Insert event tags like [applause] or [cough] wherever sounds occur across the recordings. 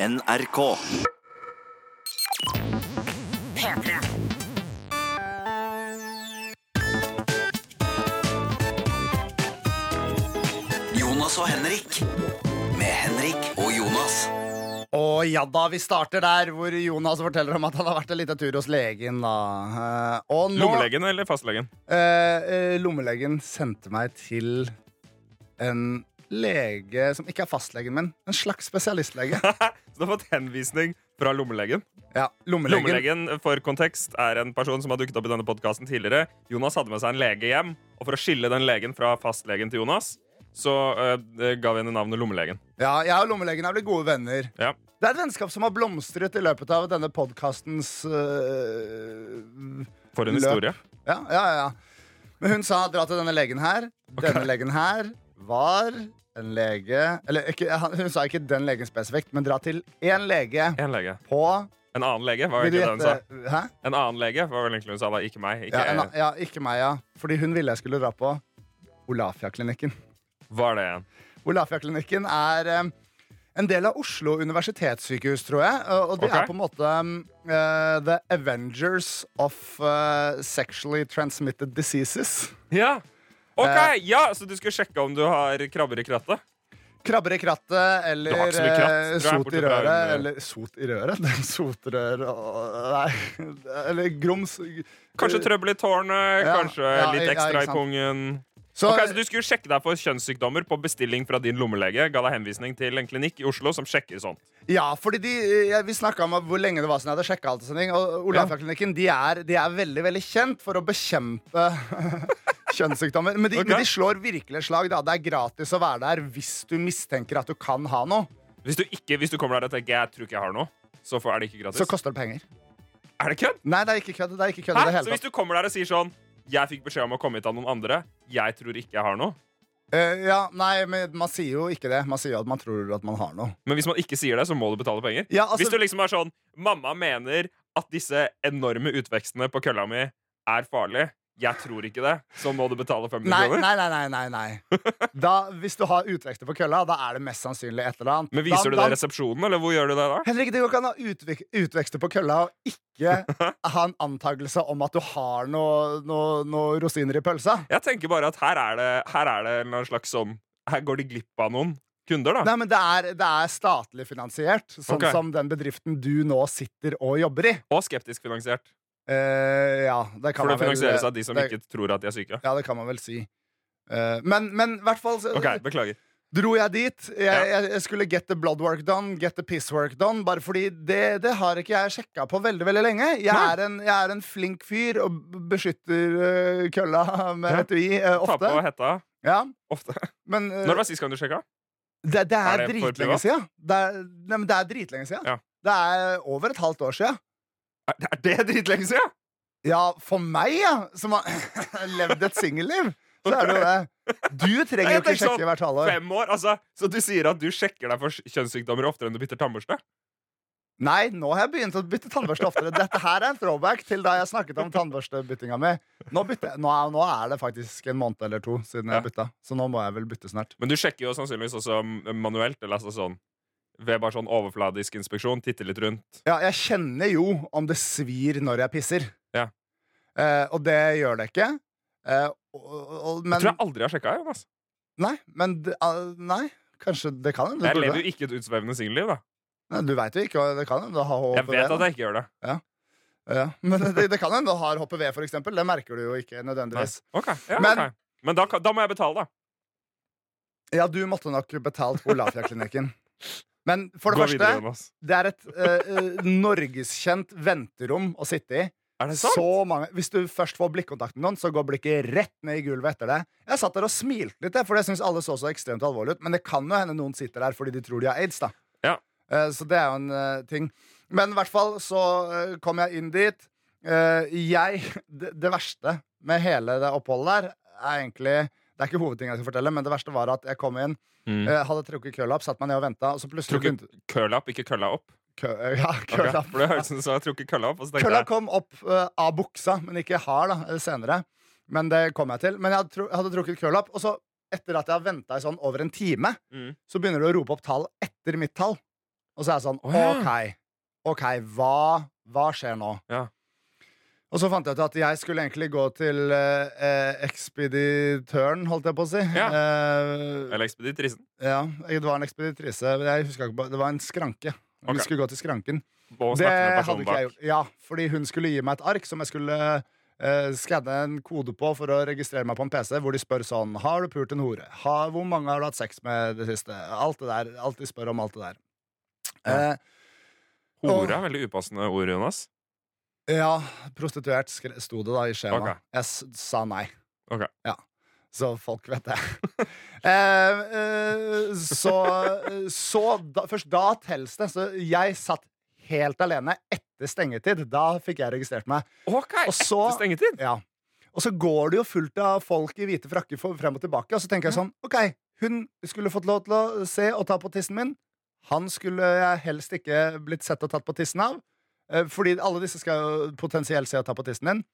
NRK. P3. Jonas og Henrik. Med Henrik og Jonas. Og ja da, vi starter der hvor Jonas forteller om at han har vært en liten tur hos legen. da Eh, Og nå, Lommelegen eller fastlegen? eh, eh, lommelegen sendte meg til en lege som ikke er fastlegen min. En slags spesialistlege. [laughs] Så du har fått henvisning fra lommelegen. Ja, lommelegen. Lommelegen for kontekst er en person som har dukket opp i denne podcasten tidligere. Jonas hadde med seg en lege hjem, og for å skille den legen fra fastlegen til Jonas, så øh, ga vi henne navnet Lommelegen. Ja, jeg og lommelegen er blitt gode venner. Ja. Det er et vennskap som har blomstret i løpet av denne podkastens For en Løp. historie. Ja, ja, ja. Men hun sa dra til denne legen her. Denne legen her var en lege Eller ikke, hun sa ikke den legen spesifikt, men dra til én lege En lege. på En annen lege, var egentlig det hun sa. Hæ? En annen lege var vel egentlig hun sa da, ikke meg. Ikke, Ja, en, ja, ikke meg, ja. Fordi hun ville jeg skulle dra på Olafia-klinikken. Var det igjen? Olafia-klinikken er um, en del av Oslo universitetssykehus, tror jeg. Og det okay. er på en måte eh, The Avengers of uh, Sexually Transmitted Diseases. Ja! OK! Eh. ja, Så du skulle sjekke om du har krabber i krattet? Krabber i krattet eller kratt, eh, sot i røret. Eller sot i røret? [laughs] Den sotrør og Nei. [laughs] Eller grums. Kanskje trøbbel i tårnet, Ja, kanskje ja, litt ekstra ja, i pungen. Så, Ok, så Du skulle sjekke deg for kjønnssykdommer på bestilling fra din lommelege. Ga deg henvisning til en klinikk i Oslo som sjekker sånt. Ja, fordi de, jeg, Vi snakka om hvor lenge det var siden jeg hadde sjekka alt. Og sånt. Og Olafia-klinikken de er, de er veldig veldig kjent for å bekjempe [laughs] kjønnssykdommer. Men de, okay. men de slår virkelig slag. Da. Det er gratis å være der hvis du mistenker at du kan ha noe. Hvis du, ikke, hvis du kommer der og tenker jeg tror ikke jeg har noe, så er det ikke gratis. Så koster det penger. er det kødd? Nei, det er ikke kødd. Det er ikke kødd det hele Så hvis du kommer der og sier sånn Jeg fikk beskjed om å komme hit av noen andre. Jeg tror ikke jeg har noe. Uh, ja, nei, men Man sier jo ikke det. Man sier jo at man tror at man har noe. Men hvis man ikke sier det, så må du betale penger. Ja, altså, Hvis du liksom er sånn Mamma mener at disse enorme utvekstene på kølla mi er farlige. Jeg tror ikke det. Så må du betale 500 kroner. nei, nei, nei, nei, nei. Da, Hvis du har utvekster på kølla, da er det mest sannsynlig et eller annet. Men Viser da, du det i resepsjonen, eller hvor gjør du det da? Henrik, det går ikke an å ha utvek utvekster på kølla og ikke [laughs] ha en antakelse om at du har noen noe, noe rosiner i pølsa. Jeg tenker bare at her er det, her er det en slags sånn Her går de glipp av noen kunder, da. Nei, men det er, det er statlig finansiert, sånn okay. som den bedriften du nå sitter og jobber i. Og skeptisk finansiert. Eh, ja, det kan For det finansieres av de som det, ikke tror at de er syke. Ja, det kan man vel si. Uh, men men i hvert fall okay, Ok, Beklager. dro jeg dit. Jeg, Ja. jeg, skulle get the blood work done, get the piss work done. Bare fordi det, det har ikke jeg sjekka på veldig veldig lenge. Jeg er, en, jeg er en flink fyr og beskytter uh, kølla [laughs] med Ja. etui ofte. Ta på hetta Ja, ofte. men eh, Når var sist gang du sjekka? det, det er, er dritlenge siden. Det er, nei, det er dritlenge siden. Ja. Det er over et halvt år siden. Er er det dritlenge siden? Ja, for meg, ja, som har [laughs] levd et singelliv, så er det jo det. Du trenger jo ikke sjekke sånn, sjekke hvert halvår. Fem år? Altså, så du sier at du sjekker deg for kjønnssykdommer oftere enn du bytter tannbørste? Nei, nå har jeg begynt å bytte tannbørste oftere. Dette her er en throwback til da jeg snakket om tannbørstebyttinga mi. Nå, nå, er, nå er det faktisk en måned eller to siden Ja. jeg bytta, så nå må jeg vel bytte snart. Men du sjekker jo sannsynligvis også manuelt, eller altså sånn ved bare sånn overfladisk inspeksjon. titte litt rundt. Ja, jeg kjenner jo om det svir når jeg pisser. Ja. Eh, og det gjør det ikke. Eh, og, og, men, Jeg tror jeg aldri har sjekka. Jonas. Nei, men Nei, kanskje det kan hende. Jeg lever jo ikke et utsvevende singelliv, da. Nei, Du veit jo ikke. Det kan hende du har HPV. Jeg vet at jeg ikke gjør det. Ja. Men det, det kan hende du har HPV, for eksempel. Det merker du jo ikke nødvendigvis. Okay. ja, Men- okay. Men da, da må jeg betale, da. Ja, du måtte nok betalt på Olafia-klinikken. [laughs] Men for det Gå første, videre, det er et eh, norgeskjent venterom å sitte i. Er det sant? Hvis du først får blikkontakt med noen, så går blikket rett ned i gulvet etter det. Jeg satt der og smilte litt, for jeg syns alle så så ekstremt alvorlig ut. Men det kan jo hende noen sitter der fordi de tror de har aids. da Ja. Uh, Så det er jo en uh, ting. Men i hvert fall så uh, kom jeg inn dit. Jeg [laughs] det, det verste med hele det oppholdet der er egentlig Det er ikke hovedtingen jeg skal fortelle, men det verste var at jeg kom inn, Mm. uh, hadde trukket kølapp, satt meg ned og venta, og så plutselig Trukket curl-up, ikke kølla opp. kø, eh, Ja, Ok, kølapp. For det høres ut som du trukket kølla opp. Kølla kom opp uh, av buksa, men ikke har da, senere. Men det kom jeg til. Men jeg hadde, tru- hadde trukket kølapp, og så, etter at jeg har venta i sånn over en time, Mm. så begynner du å rope opp tall etter mitt tall. Og så er jeg sånn oh, ja. OK, ok, hva, hva skjer nå? Ja. Og så fant jeg ut at jeg skulle egentlig gå til eh, eh, ekspeditøren, holdt jeg på å si. Ja. Eh, Eller ekspeditrisen. ja, det var en ekspeditrise. Jeg husker ikke, på- det var en skranke. Okay. Vi skulle gå til skranken. Det hadde ikke jeg gjort. Ja, fordi hun skulle gi meg et ark som jeg skulle eh, skanne en kode på for å registrere meg på en PC, hvor de spør sånn Har du pult en hore? Ha, hvor mange har du hatt sex med det siste? Alt det der. Alt de spør om alt det der. Ja. Eh, Hore er veldig upassende ord, Jonas. Ja, prostituert sto det da i skjemaet. Ok. Jeg s sa nei. Ok. Ja. Så folk vet det. [laughs] eh, eh, så så da, først da telles det. Så jeg satt helt alene etter stengetid. Da fikk jeg registrert meg. Ok, Og så- Etter stengetid? Ja. Og så går det jo fullt av folk i hvite frakker for- frem og tilbake. Og så tenker jeg sånn OK, hun skulle fått lov til å se og ta på tissen min. Han skulle jeg helst ikke blitt sett og tatt på tissen av. Eh, Fordi alle disse skal jo potensielt se og ta på tissen din.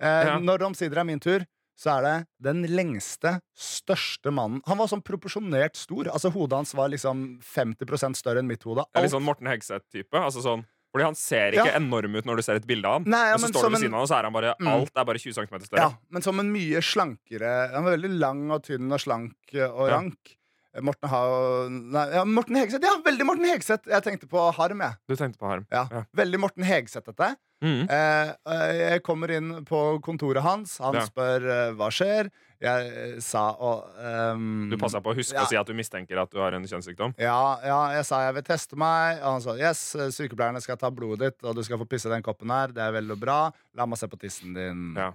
Eh, Ja. Når det omsider er min tur, så er det den lengste, største mannen. Han var sånn proporsjonert stor. Altså Hodet hans var liksom 50% større enn mitt hode. Alt- litt sånn Morten Hegseth-type? Altså sånn, fordi han ser ikke Ja. enorm ut når du ser et bilde av ham, Nei, ja, men så står du ved siden av ham, og så er han bare Mm. alt er bare 20 cm større. Ja, men som en mye slankere Han var veldig lang og tynn og slank og rank. Morten ha, Nei, ja, Morten Hegseth. Ja, veldig Morten Hegseth! Jeg tenkte på Harm, jeg. Du tenkte på Harm. Ja. Ja. Veldig Morten Hegseth, dette. Mm. Eh, eh, jeg kommer inn på kontoret hans. Han Ja. spør eh, hva skjer. Jeg eh, sa og um, Du passer på å huske å si at du mistenker at du har en kjønnssykdom. Ja, ja, jeg sa jeg vil teste meg. Og han sa yes, sykepleierne skal ta blodet ditt, og du skal få pisse i den koppen her. Det er veldig bra. La meg se på tissen din. Ja.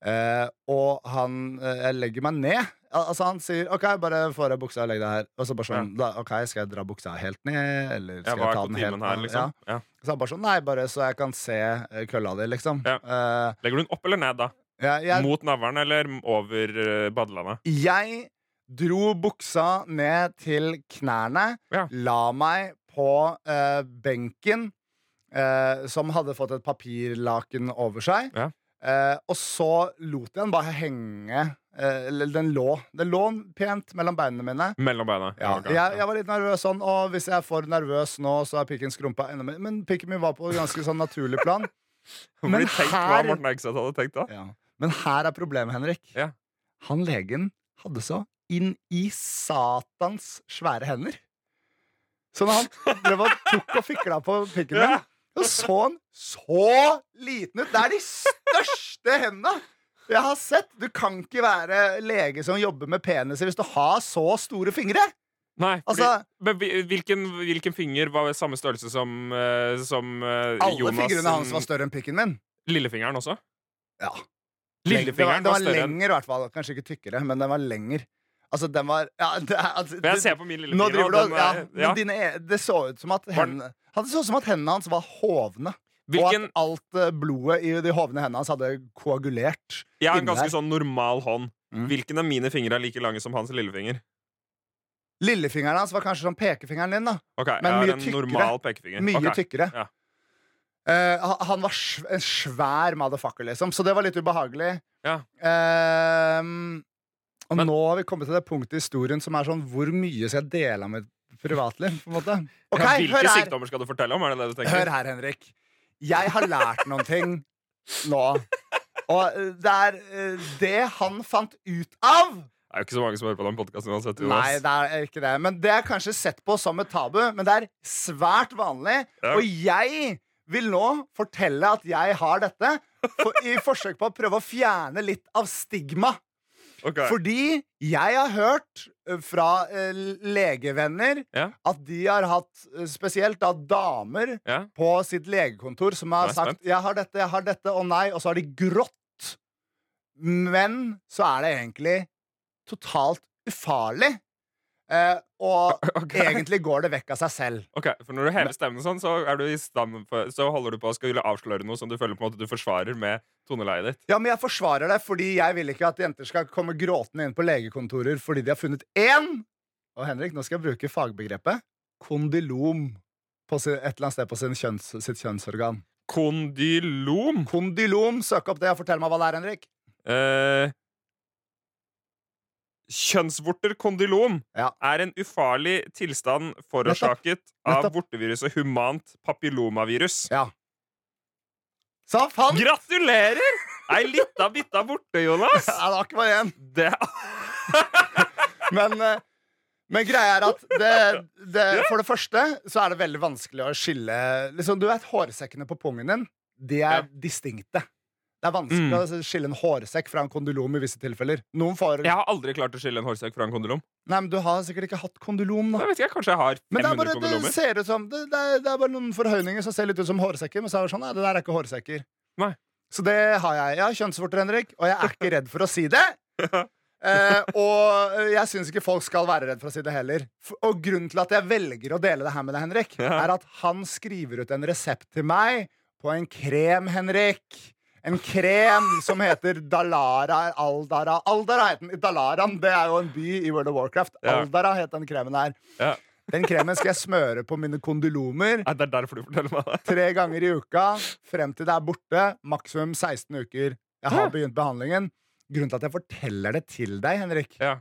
Eh, og han eh, Jeg legger meg ned. Al altså Han sier OK, bare få av buksa og legg deg her. Og så bare sånn da, OK, skal jeg dra buksa helt ned, eller skal jeg er ta den helt her, liksom? Ja. Ja. Så han bare sånn Nei, bare så jeg kan se eh, kølla di, liksom. Ja. Eh, Legger du den opp eller ned, da? jeg, jeg, Mot navlen eller over uh, badelandet? jeg dro buksa ned til knærne, Ja. la meg på eh, benken, eh, som hadde fått et papirlaken over seg. Ja. Eh, og så lot jeg den bare henge. eh, Eller den lå Den lå pent mellom beinene mine. Mellom beina. Ja, okay. jeg, jeg var litt nervøs sånn, og hvis jeg er for nervøs nå, så er pikken skrumpa enda mer. Men pikken min var på ganske sånn naturlig plan. [laughs] Men her- tenkt. Ja. Men her er problemet, Henrik. Ja. Han legen hadde så inn i satans svære hender. Så når han drev og tok og fikla på pikken min, [laughs] Ja. så så han så liten ut. Det er de største hendene jeg har sett. Du kan ikke være lege som jobber med peniser hvis du har så store fingre. Nei, fordi, Altså- men hvilken, hvilken finger var samme størrelse som, eh, som eh, Alle Jonas fingrene hans var større enn pikken min. Lillefingeren også? Ja. Lillefingeren det var var, større enn lenger, i hvert fall. Kanskje ikke tykkere, men den var lenger. Altså, den var ja, det, altså, jeg ser på min lille den ja, e- Det så ut som at hendene så ut som at hendene hans var hovne. Hvilken, Og at alt eh, blodet i de hovne hendene hans hadde koagulert. jeg har en ganske sånn normal hånd. Mm. Hvilken av mine fingre er like lange som hans lillefinger? Lillefingeren hans var kanskje som pekefingeren din. da Okay, Men mye tykkere. Mye okay. tykkere. Ja. Uh, han- var en svær motherfucker, liksom. Så det var litt ubehagelig. Ja. Ehm, og Men- nå har vi kommet til det punktet i historien som er sånn Hvor mye skal jeg dele av mitt privatliv? På en måte Okay, Ja, Hvilke sykdommer skal du fortelle om? Det det du? Hør her, Henrik. Jeg har lært noen ting nå. Og eh, det er eh, det han fant ut av Det er jo ikke så mange som hører på den podkasten uansett. Nei, det er ikke det. Men det er kanskje sett på som et tabu, men det er svært vanlig. Ja. Og jeg vil nå fortelle at jeg har dette, for, i forsøk på å prøve å fjerne litt av stigma. Ok. Fordi jeg har hørt eh, fra eh, legevenner Ja. at de har hatt eh, spesielt da damer Ja. på sitt legekontor som har sagt. 'jeg har dette, jeg har dette', og nei, og så har de grått. Men så er det egentlig totalt ufarlig. Eh, og [laughs] okay. egentlig går det vekk av seg selv. Ok, for Når du hever stemmen sånn, så, er du i stand for, så holder du på å skulle avsløre noe som du føler på en måte du forsvarer med toneleiet ditt. Ja, men jeg forsvarer det fordi jeg vil ikke at jenter skal komme gråtende inn på legekontorer fordi de har funnet én Og Henrik, nå skal jeg bruke fagbegrepet kondylom på sin, et eller annet sted på sin kjønns, sitt kjønnsorgan. Kondylom. Kondylom, søk opp det og fortell meg hva det er, Henrik. Eh, Kjønnsvorter kondylom Ja. er en ufarlig tilstand forårsaket av Nettopp. vorteviruset humant papillomavirus. Ja. Sa faen! Gratulerer! Ei lita bitta borte, Jonas. [laughs] Ja, det var ikke bare én. Det, [laughs] Men, eh, men greia er at det, det, for det første så er det veldig vanskelig å skille liksom, Du vet hårsekkene på pungen din. De er Ja. distinkte. Det er vanskelig Mm. å skille en hårsekk fra en kondylom i visse tilfeller. Får jeg har aldri klart å skille en hårsekk fra en kondylom. Nei, men Du har sikkert ikke hatt kondylom. Jeg da vet ikke, Kanskje jeg har Men det, er 500 bare, det ser ut som det, det, er, det er bare noen forhøyninger som ser litt ut som hårsekker. Men så er det sånn, nei, det der er ikke hårsekker. Nei. Så det har jeg. Jeg har kjønnsvorter, Henrik, og jeg er ikke redd for å si det. [laughs] Eh, og jeg syns ikke folk skal være redd for å si det heller. Og grunnen til at jeg velger å dele det her med deg, Henrik, Ja. er at han skriver ut en resept til meg på en krem, Henrik. En krem som heter Dalara Aldara. Aldara heter den. Dalaran det er jo en by i World of Warcraft. Aldara het den kremen her. Ja. Den kremen skal jeg smøre på mine kondylomer det er derfor du forteller meg det. tre ganger i uka frem til det er borte. Maksimum 16 uker. Jeg har begynt behandlingen. Grunnen til at jeg forteller det til deg, Henrik, Ja.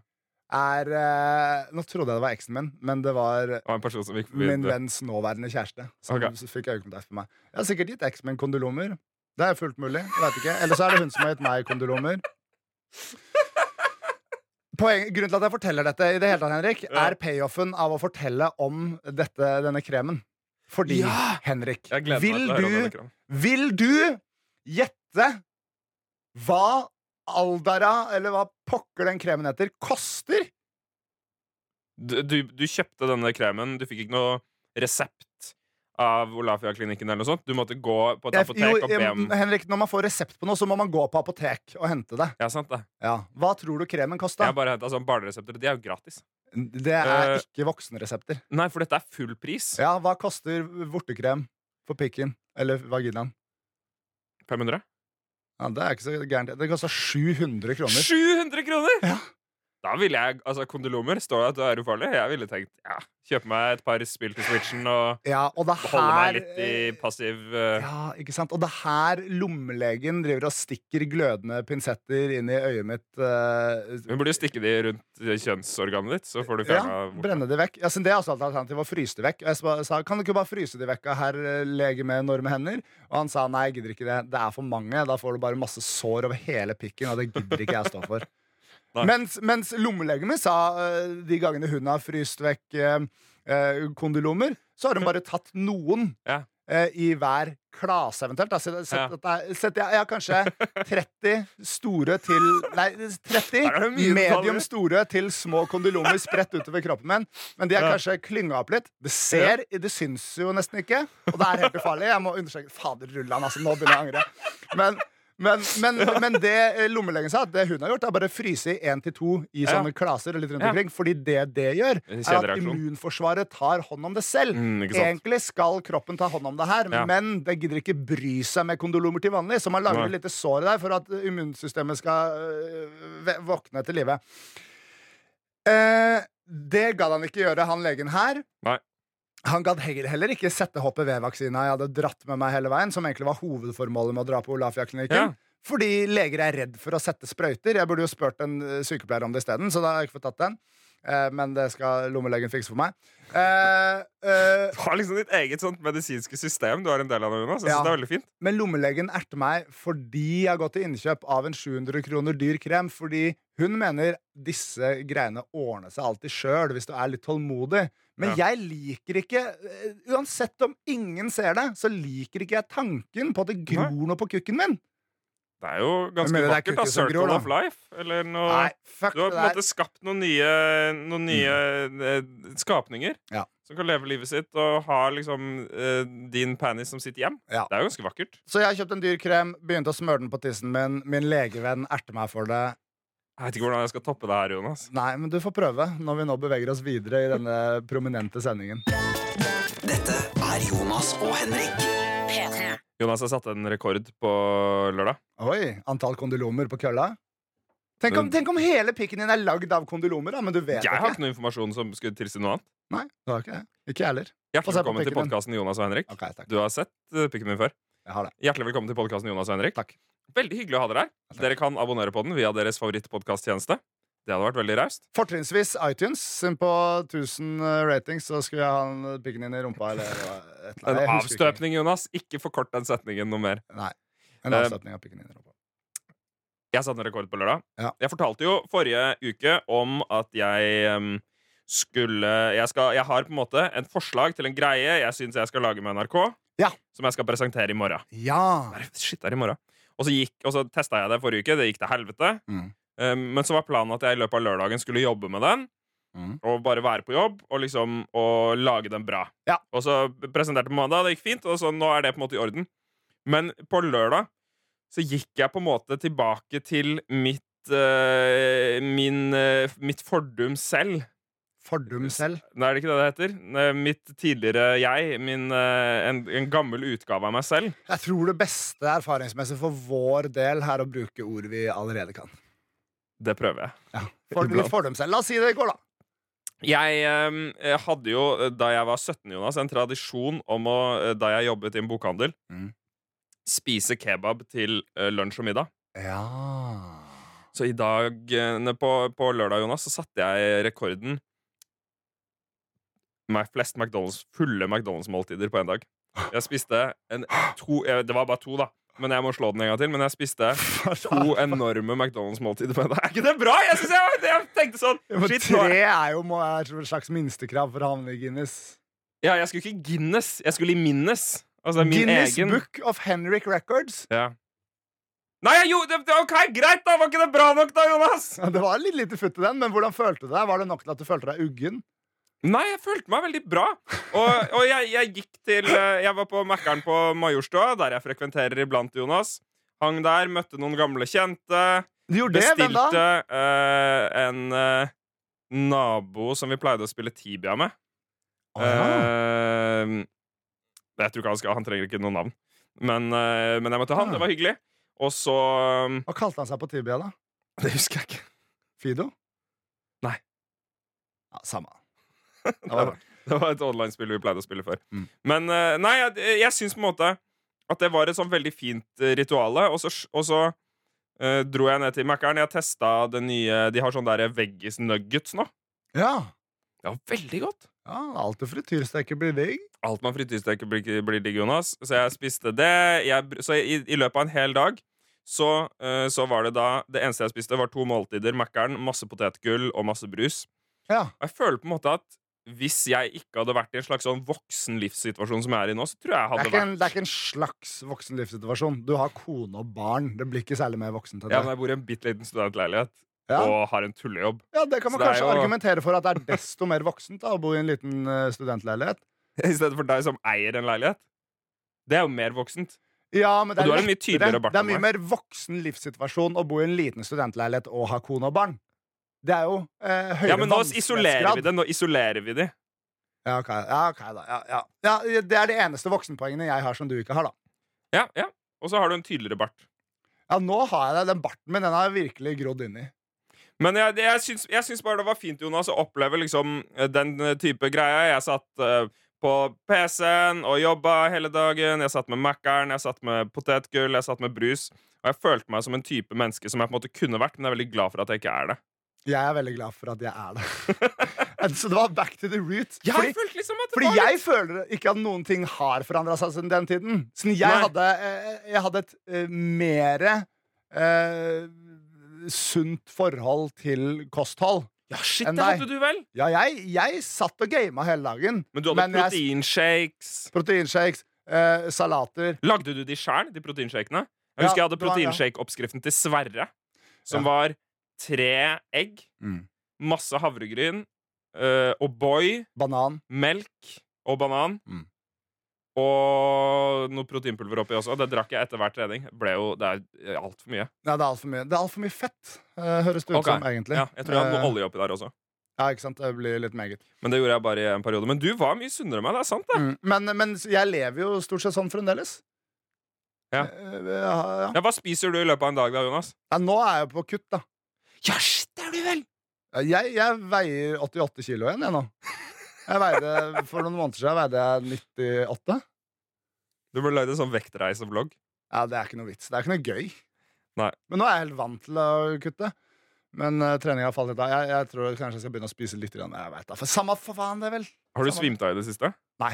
er eh, Nå trodde jeg det var eksen min, men det var Det var en person som gikk min venns nåværende kjæreste. Som okay. så fikk øyekontakt med meg. Jeg har sikkert gitt eksen min kondylomer. Det er fullt mulig. Jeg vet ikke. Eller så er det hun som har gitt meg kondylomer. Poeng, grunnen til at jeg forteller dette, i det hele tatt, Henrik, Ja. er payoffen av å fortelle om dette, denne kremen. Fordi, Ja! Henrik, vil du vil du gjette hva Aldara, eller hva pokker den kremen heter, koster? Du, du, du kjøpte denne kremen, du fikk ikke noe resept av Olafia-klinikken eller noe sånt. Du måtte gå på et Jeg, apotek jo, og be om Henrik, når man får resept på noe, så må man gå på apotek og hente det. Ja, sant det. Ja. Hva tror du kremen Jeg kosta? har bare henta sånn barneresepter. De er jo gratis. Det er uh, ikke voksenresepter. Nei, for dette er full pris. Ja, hva koster vortekrem for pikken? Eller vaginaen? 500? Ja, det er ikke så gærent. Det koster 700 kroner. 700 kroner! Ja. Da ville jeg, altså Kondylomer står det at du er ufarlig. Jeg ville tenkt ja, kjøpe meg et par spill til Switchen og Ja, og det holde meg litt i passiv uh... Ja, ikke sant? Og det her lommelegen driver og stikker glødende pinsetter inn i øyet mitt. Uh... Hun burde jo stikke de rundt kjønnsorganet ditt, så får du ja, brenne de vekk. Jeg synes det er også et alternativ å fryse de vekk. Og jeg sa kan du ikke bare fryse de vekk, herr eh, lege med enorme hender? Og han sa nei, jeg gidder ikke det. Det er for mange. Da får du bare masse sår over hele pikken, og det gidder ikke jeg stå for. Mens, mens lommelegemet sa eh, de gangene hun har fryst vekk eh, eh, kondylomer, så har hun bare tatt noen. Ja. eh, I hver klase, eventuelt. Da. Sett, sett, Ja. er- sett, jeg, jeg har kanskje 30 store til Nei, 30 Her er det mye medium store til små kondylomer spredt utover kroppen min. Men de Ja. kanskje klynga opp litt. Det ser, det syns jo nesten ikke, og det er helt ufarlig. Jeg må understreke Fader rullan, altså. Nå begynner jeg å angre. Men, men, men, men det eh, lommelegen sa, det hun har gjort, er bare fryse i én til to i sånne klaser litt rundt omkring. Fordi det det gjør, er at immunforsvaret tar hånd om det selv. Mm. Egentlig skal kroppen ta hånd om det her, men det gidder ikke bry seg med kondolomer til vanlig. Så man lager et lite sår der for at immunsystemet skal øh, våkne til live. Eh, det gadd han ikke gjøre, han legen her. Nei. Han gadd heller heller ikke sette HPV-vaksina jeg hadde dratt med meg hele veien, som egentlig var hovedformålet med å dra på Olafia-klinikken. Ja. Fordi leger er redd for å sette sprøyter. Jeg burde jo spurt en eh, sykepleier om det isteden, så da har jeg ikke fått tatt den. Eh, men det skal lommelegen fikse for meg. Uh, uh, Du har liksom ditt eget sånt medisinske system du har en del av det, Jonas. Ja. det er veldig fint. Men lommelegen erter meg fordi jeg har gått til innkjøp av en 700 kroner dyr krem. Fordi hun mener disse greiene ordner seg alltid sjøl hvis du er litt tålmodig. Men jeg liker ikke Uansett om ingen ser det, så liker ikke jeg tanken på at det gror noe på kukken min. Det er jo ganske mener er vakkert. da Circle gror, da. of life. Eller noe Nei, fuck Du har på en måte skapt noen nye, noen nye mm. skapninger Ja. som kan leve livet sitt og ha liksom eh, din penis som sitt hjem. Ja. Det er jo ganske vakkert. Så jeg har kjøpt en dyr krem, begynte å smøre den på tissen min. Min legevenn erter meg for det. Jeg vet ikke hvordan jeg skal toppe det her, Jonas. Nei, men du får prøve når vi nå beveger oss videre i denne prominente sendingen. Dette er Jonas og Henrik. P3. Jonas har satt en rekord på lørdag. Oi, antall kondylomer på kølla? Tenk om, tenk om hele pikken din er lagd av kondylomer, da, men du vet Jeg har ikke. ikke noe informasjon som skulle tilsi noe annet. Nei, det har ikke det. Ikke jeg heller. Hjertelig velkommen til podkasten Jonas og Henrik. Okay, takk. Du har sett eh, pikken min før. Jeg har det. Hjertelig velkommen til podkasten Jonas og Henrik. Takk. Veldig hyggelig å ha dere her. Dere kan abonnere på den via deres favorittpodkasttjeneste. Det hadde vært veldig raust. Fortrinnsvis iTunes. På 1000 ratings så skulle jeg ha en pikken inn i rumpa. Eller et eller annet. En ikke. avstøpning, Jonas. Ikke forkort den setningen noe mer. Nei. En Eh, avstøpning av pikken inn i rumpa. Jeg satte en rekord på lørdag. Ja. Jeg fortalte jo forrige uke om at jeg skulle jeg, skal, jeg har på en måte en forslag til en greie jeg syns jeg skal lage med NRK. Ja. Som jeg skal presentere i morgen. Ja! Shit, det er i morgen. Og så, gikk, og så testa jeg det forrige uke. Det gikk til helvete. Mm. Um, men så var planen at jeg i løpet av lørdagen skulle jobbe med den. Mm. Og bare være på jobb og liksom og lage den bra. Ja. Og så presenterte jeg på mandag, det gikk fint. Og så nå er det på en måte i orden. Men på lørdag så gikk jeg på en måte tilbake til mitt uh, min, uh, mitt fordum selv. Fordum selv. Nei, er det ikke det det heter? Mitt tidligere jeg. Min, uh, en, en gammel utgave av meg selv. Jeg tror det beste erfaringsmessig for vår del er å bruke ord vi allerede kan. Det prøver jeg. For, Iblant. litt fordum selv. La oss si det går, da. Jeg jeg, hadde jo, eh, da jeg var 17, Jonas, en tradisjon om å, eh, da jeg jobbet i en bokhandel, Mm. spise kebab til eh, lunsj og middag. Ja. Så i dag, på, på lørdag, Jonas, så satte jeg rekorden med flest McDonald's, fulle McDonald's-måltider på en dag. Jeg spiste en to Det var bare to, da. Men jeg må slå den en gang til. Men jeg spiste [laughs] to enorme McDonald's-måltider på en dag. Er ikke det bra?! Jeg, jeg, jeg tenkte sånn Shit, tre er jo er et slags minstekrav for å havne i Guinness. Ja, jeg skulle ikke Guinness, jeg skulle i Minnes. Altså min Guinness egen. Book of Henrik Records. Ja. Nei, jo, det det, OK, greit, da! Var ikke det bra nok, da, Jonas? Ja, Det var litt lite futt i den, men hvordan følte du deg? Var det nok til at du følte deg uggen? Nei, jeg følte meg veldig bra. Og, og jeg, jeg gikk til eh, Jeg var på Mækkern på Majorstua, der jeg frekventerer iblant, Jonas. Hang der, møtte noen gamle kjente. Du gjorde det, hvem da? Eh, en uh, nabo som vi pleide å spille Tibia med. Ja. Eh, jeg tror ikke han skal Han trenger ikke noe navn. Men, men jeg møtte han. Ja. Det var hyggelig. Og så um, Hva kalte han seg på Tibia, da? [laughs] Det husker jeg ikke. Fido? Nei. Ja, Samme. Det var, det var et online-spill vi pleide å spille før. Mm. Men eh, nei, jeg, jeg syns på en måte at det var et sånn veldig fint eh, rituale. Og så, og så uh, dro jeg ned til Mækkern. Jeg testa det nye De har sånn der veggis nuggets nå. Ja. Det var veldig godt. ja alt med frityrsteker blir digg. Alt med frityrsteker blir, blir digg, Jonas. Så jeg spiste det. Jeg, så i, i løpet av en hel dag så, uh, så var det da Det eneste jeg spiste, var to måltider. Mækkern, masse potetgull og masse brus. Ja. Jeg føler på en måte at hvis jeg ikke hadde vært i en slags sånn voksen livssituasjon som jeg er i nå, så tror jeg jeg hadde det en, vært det er ikke en slags voksen livssituasjon. Du har kone og barn. Det blir ikke særlig mer voksent enn det. Ja, men jeg bor i en bitte liten studentleilighet Ja. og har en tullejobb. Ja, det kan man Så kanskje jo- argumentere for at det er [laughs] desto mer voksent da, å bo i en liten eh, studentleilighet. I stedet for deg som eier en leilighet. Det er jo mer voksent. Ja, men det Og er, du har en mye tydeligere bart det er mye mer voksen livssituasjon å bo i en liten studentleilighet og ha kone og barn. Det er jo eh, høyere Ja, men nå isolerer vi det. Nå isolerer vi de. Ja, ok, ja, okay da. Ja, ja. ja, det er det eneste voksenpoengene jeg har som du ikke har, da. Ja, ja. Og så har du en tydeligere bart. Ja, nå har jeg det. Den barten min den har jeg virkelig grodd inn i. Men jeg, jeg, syns, jeg syns bare det var fint, Jonas, å oppleve liksom eh, den eh, type greia. Jeg satt uh, på PC-en og jobba hele dagen. Jeg satt med Mækkern, jeg satt med potetgull, jeg satt med brus. Og jeg følte meg som en type menneske som jeg på en måte kunne vært, men jeg er veldig glad for at jeg ikke er det. Jeg er veldig glad for at jeg er det. [laughs] Så det var back to the root. Jeg Fordi, følte liksom at det fordi var jeg føler ikke at noen ting har forandra seg siden den tiden. Siden jeg hadde, eh, jeg hadde et uh, mere eh, sunt forhold til kosthold. Ja, shit, det hadde du vel? Ja, jeg, jeg satt og gama hele dagen. Men du hadde Men proteinshakes. Proteinshakes, eh, salater. Lagde du de sjæl, de proteinshakene? Jeg Ja, husker jeg hadde proteinshake-oppskriften til Sverre. Som Ja. var tre egg, Mm. masse havregryn, uh, O'boy, Banan. melk og banan. Mm. Og noe proteinpulver oppi også. Det drakk jeg etter hver trening. Ble jo, det er altfor mye. Ja, det er altfor mye, det er alt for mye fett, eh, høres det ut okay. som, egentlig. Ja, jeg tror jeg hadde Eh, noe olje oppi der også. Ja, ikke sant? Det blir litt meget. Men det gjorde jeg bare i en periode. Men du var mye sunnere enn meg. Det er sant, det. Mm. Men, men jeg lever jo stort sett sånn fremdeles. Ja. Eh, ja, ja. Ja, hva spiser du i løpet av en dag da, Jonas? ja, nå er jeg på kutt, da. Ja, det er du vel! Jeg, jeg veier 88 kilo igjen, jeg nå. Jeg veide, For noen måneder siden veide jeg 98. Du burde lagd en sånn vektreisevlogg. Ja, Det er ikke noe vits. Det er ikke noe gøy. Nei. Men nå er jeg helt vant til å kutte. Men uh, treninga har falt litt av. Jeg, jeg tror kanskje jeg skal begynne å spise litt. Grann. Jeg vet da, for Samme for faen, det, vel. Har du Samme- svimt av i det siste? Nei.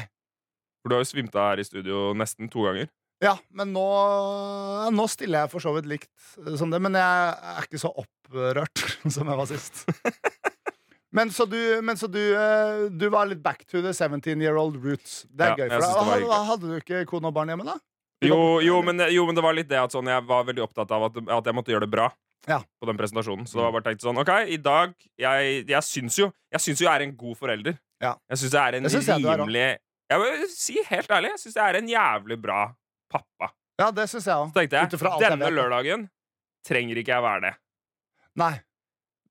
For du har jo svimt av her i studio nesten to ganger. Ja, men nå, nå stiller jeg for så vidt likt eh, som det, men jeg er ikke så opprørt [laughs] som jeg var sist. Men så du, men så du, eh, du var litt back to the 17 year old roots. Det er Ja, gøy. For deg. hadde, hadde du ikke kone og barn hjemme, da? Jo, jo, men, jo, men det var litt det at sånn, jeg var veldig opptatt av at, at jeg måtte gjøre det bra. Ja. På den presentasjonen Så det var bare tenkt sånn OK, i dag Jeg, jeg syns jo Jeg syns jo jeg er en god forelder. Ja. Jeg syns jeg er en rimelig Jeg vil si helt ærlig, jeg syns jeg er en jævlig bra pappa. Ja, det synes jeg også. Så tenkte jeg denne lørdagen trenger ikke jeg være det. Nei.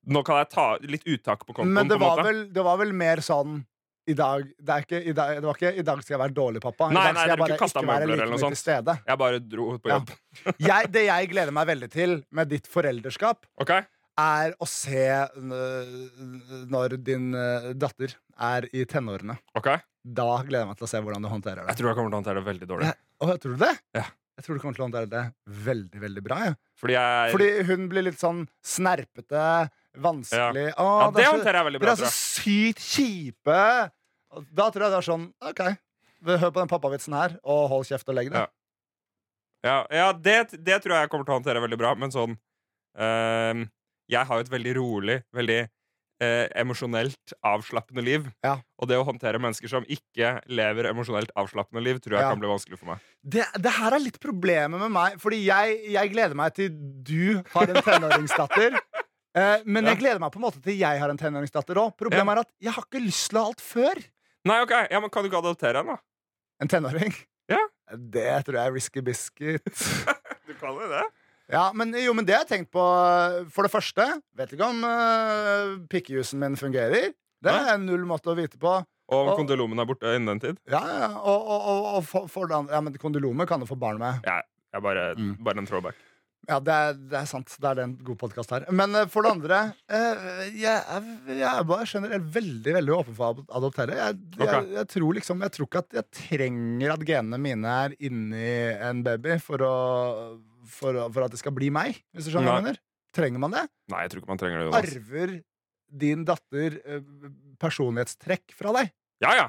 Nå kan jeg ta litt uttak på kontoen. Men det var, vel, det var vel mer sånn i dag, det, ikke, i dag, det var ikke 'i dag skal jeg være dårlig pappa'. I Nei, dag nei, skal nei, jeg bare ikke ikke være like mye til stede. Jeg bare dro på Ja. jobb. [laughs] Jeg, det jeg gleder meg veldig til med ditt foreldreskap, okay. er å se øh, når din øh, datter er i tenårene. ok Da gleder jeg meg til å se hvordan du håndterer det. Jeg tror jeg kommer til å håndtere det veldig dårlig. Ja. Å, tror du det? Ja. Jeg tror du kommer til å håndtere det veldig veldig bra. Ja. Fordi jeg Fordi hun blir litt sånn snerpete, vanskelig. Å, Ja, det så- håndterer jeg veldig Dere bra. er så tror sykt kjipe! Da tror jeg det er sånn OK, hør på den pappavitsen her, og hold kjeft og legg det. Ja. Ja, ja det, det tror jeg jeg kommer til å håndtere veldig bra, men sånn ehm, Jeg har jo et veldig rolig, veldig eh, emosjonelt avslappende liv. Ja. Og det å håndtere mennesker som ikke lever emosjonelt avslappende liv, tror jeg Ja. kan bli vanskelig for meg. Det, det her er litt problemet med meg, fordi jeg, jeg gleder meg til du har en tenåringsdatter. [laughs] Eh, men Ja. jeg gleder meg på en måte til jeg har en tenåringsdatter òg. Problemet er at jeg har ikke lyst til å ha alt før. Nei, ok, ja, men Kan du ikke adoptere en, da? En tenåring. Ja. Det tror jeg er risky biscuit. [laughs] Du kan jo det. Ja, men, jo, men det har jeg tenkt på For det første, vet ikke om uh, pikkejusen min fungerer. Det er null måte å vite på. Og om kondylomen er borte innen den tid? Ja, ja, og, og, og, og for, for det andre, ja, men kondylomer kan du få barn med. Ja, jeg bare, Mm. bare en throwback. Ja, det er, det er sant. Det er en god podkast her. Men uh, for det andre uh, jeg, er, jeg er bare generelt veldig veldig åpen for å adoptere. Jeg, jeg, jeg tror liksom Jeg tror ikke at jeg trenger at genene mine er inni en baby for, å, for, for at det skal bli meg. Hvis du skjønner hva jeg mener. Trenger man det? Nei, jeg tror ikke man trenger det. Jonas. Arver din datter eh, personlighetstrekk fra deg? Ja, ja.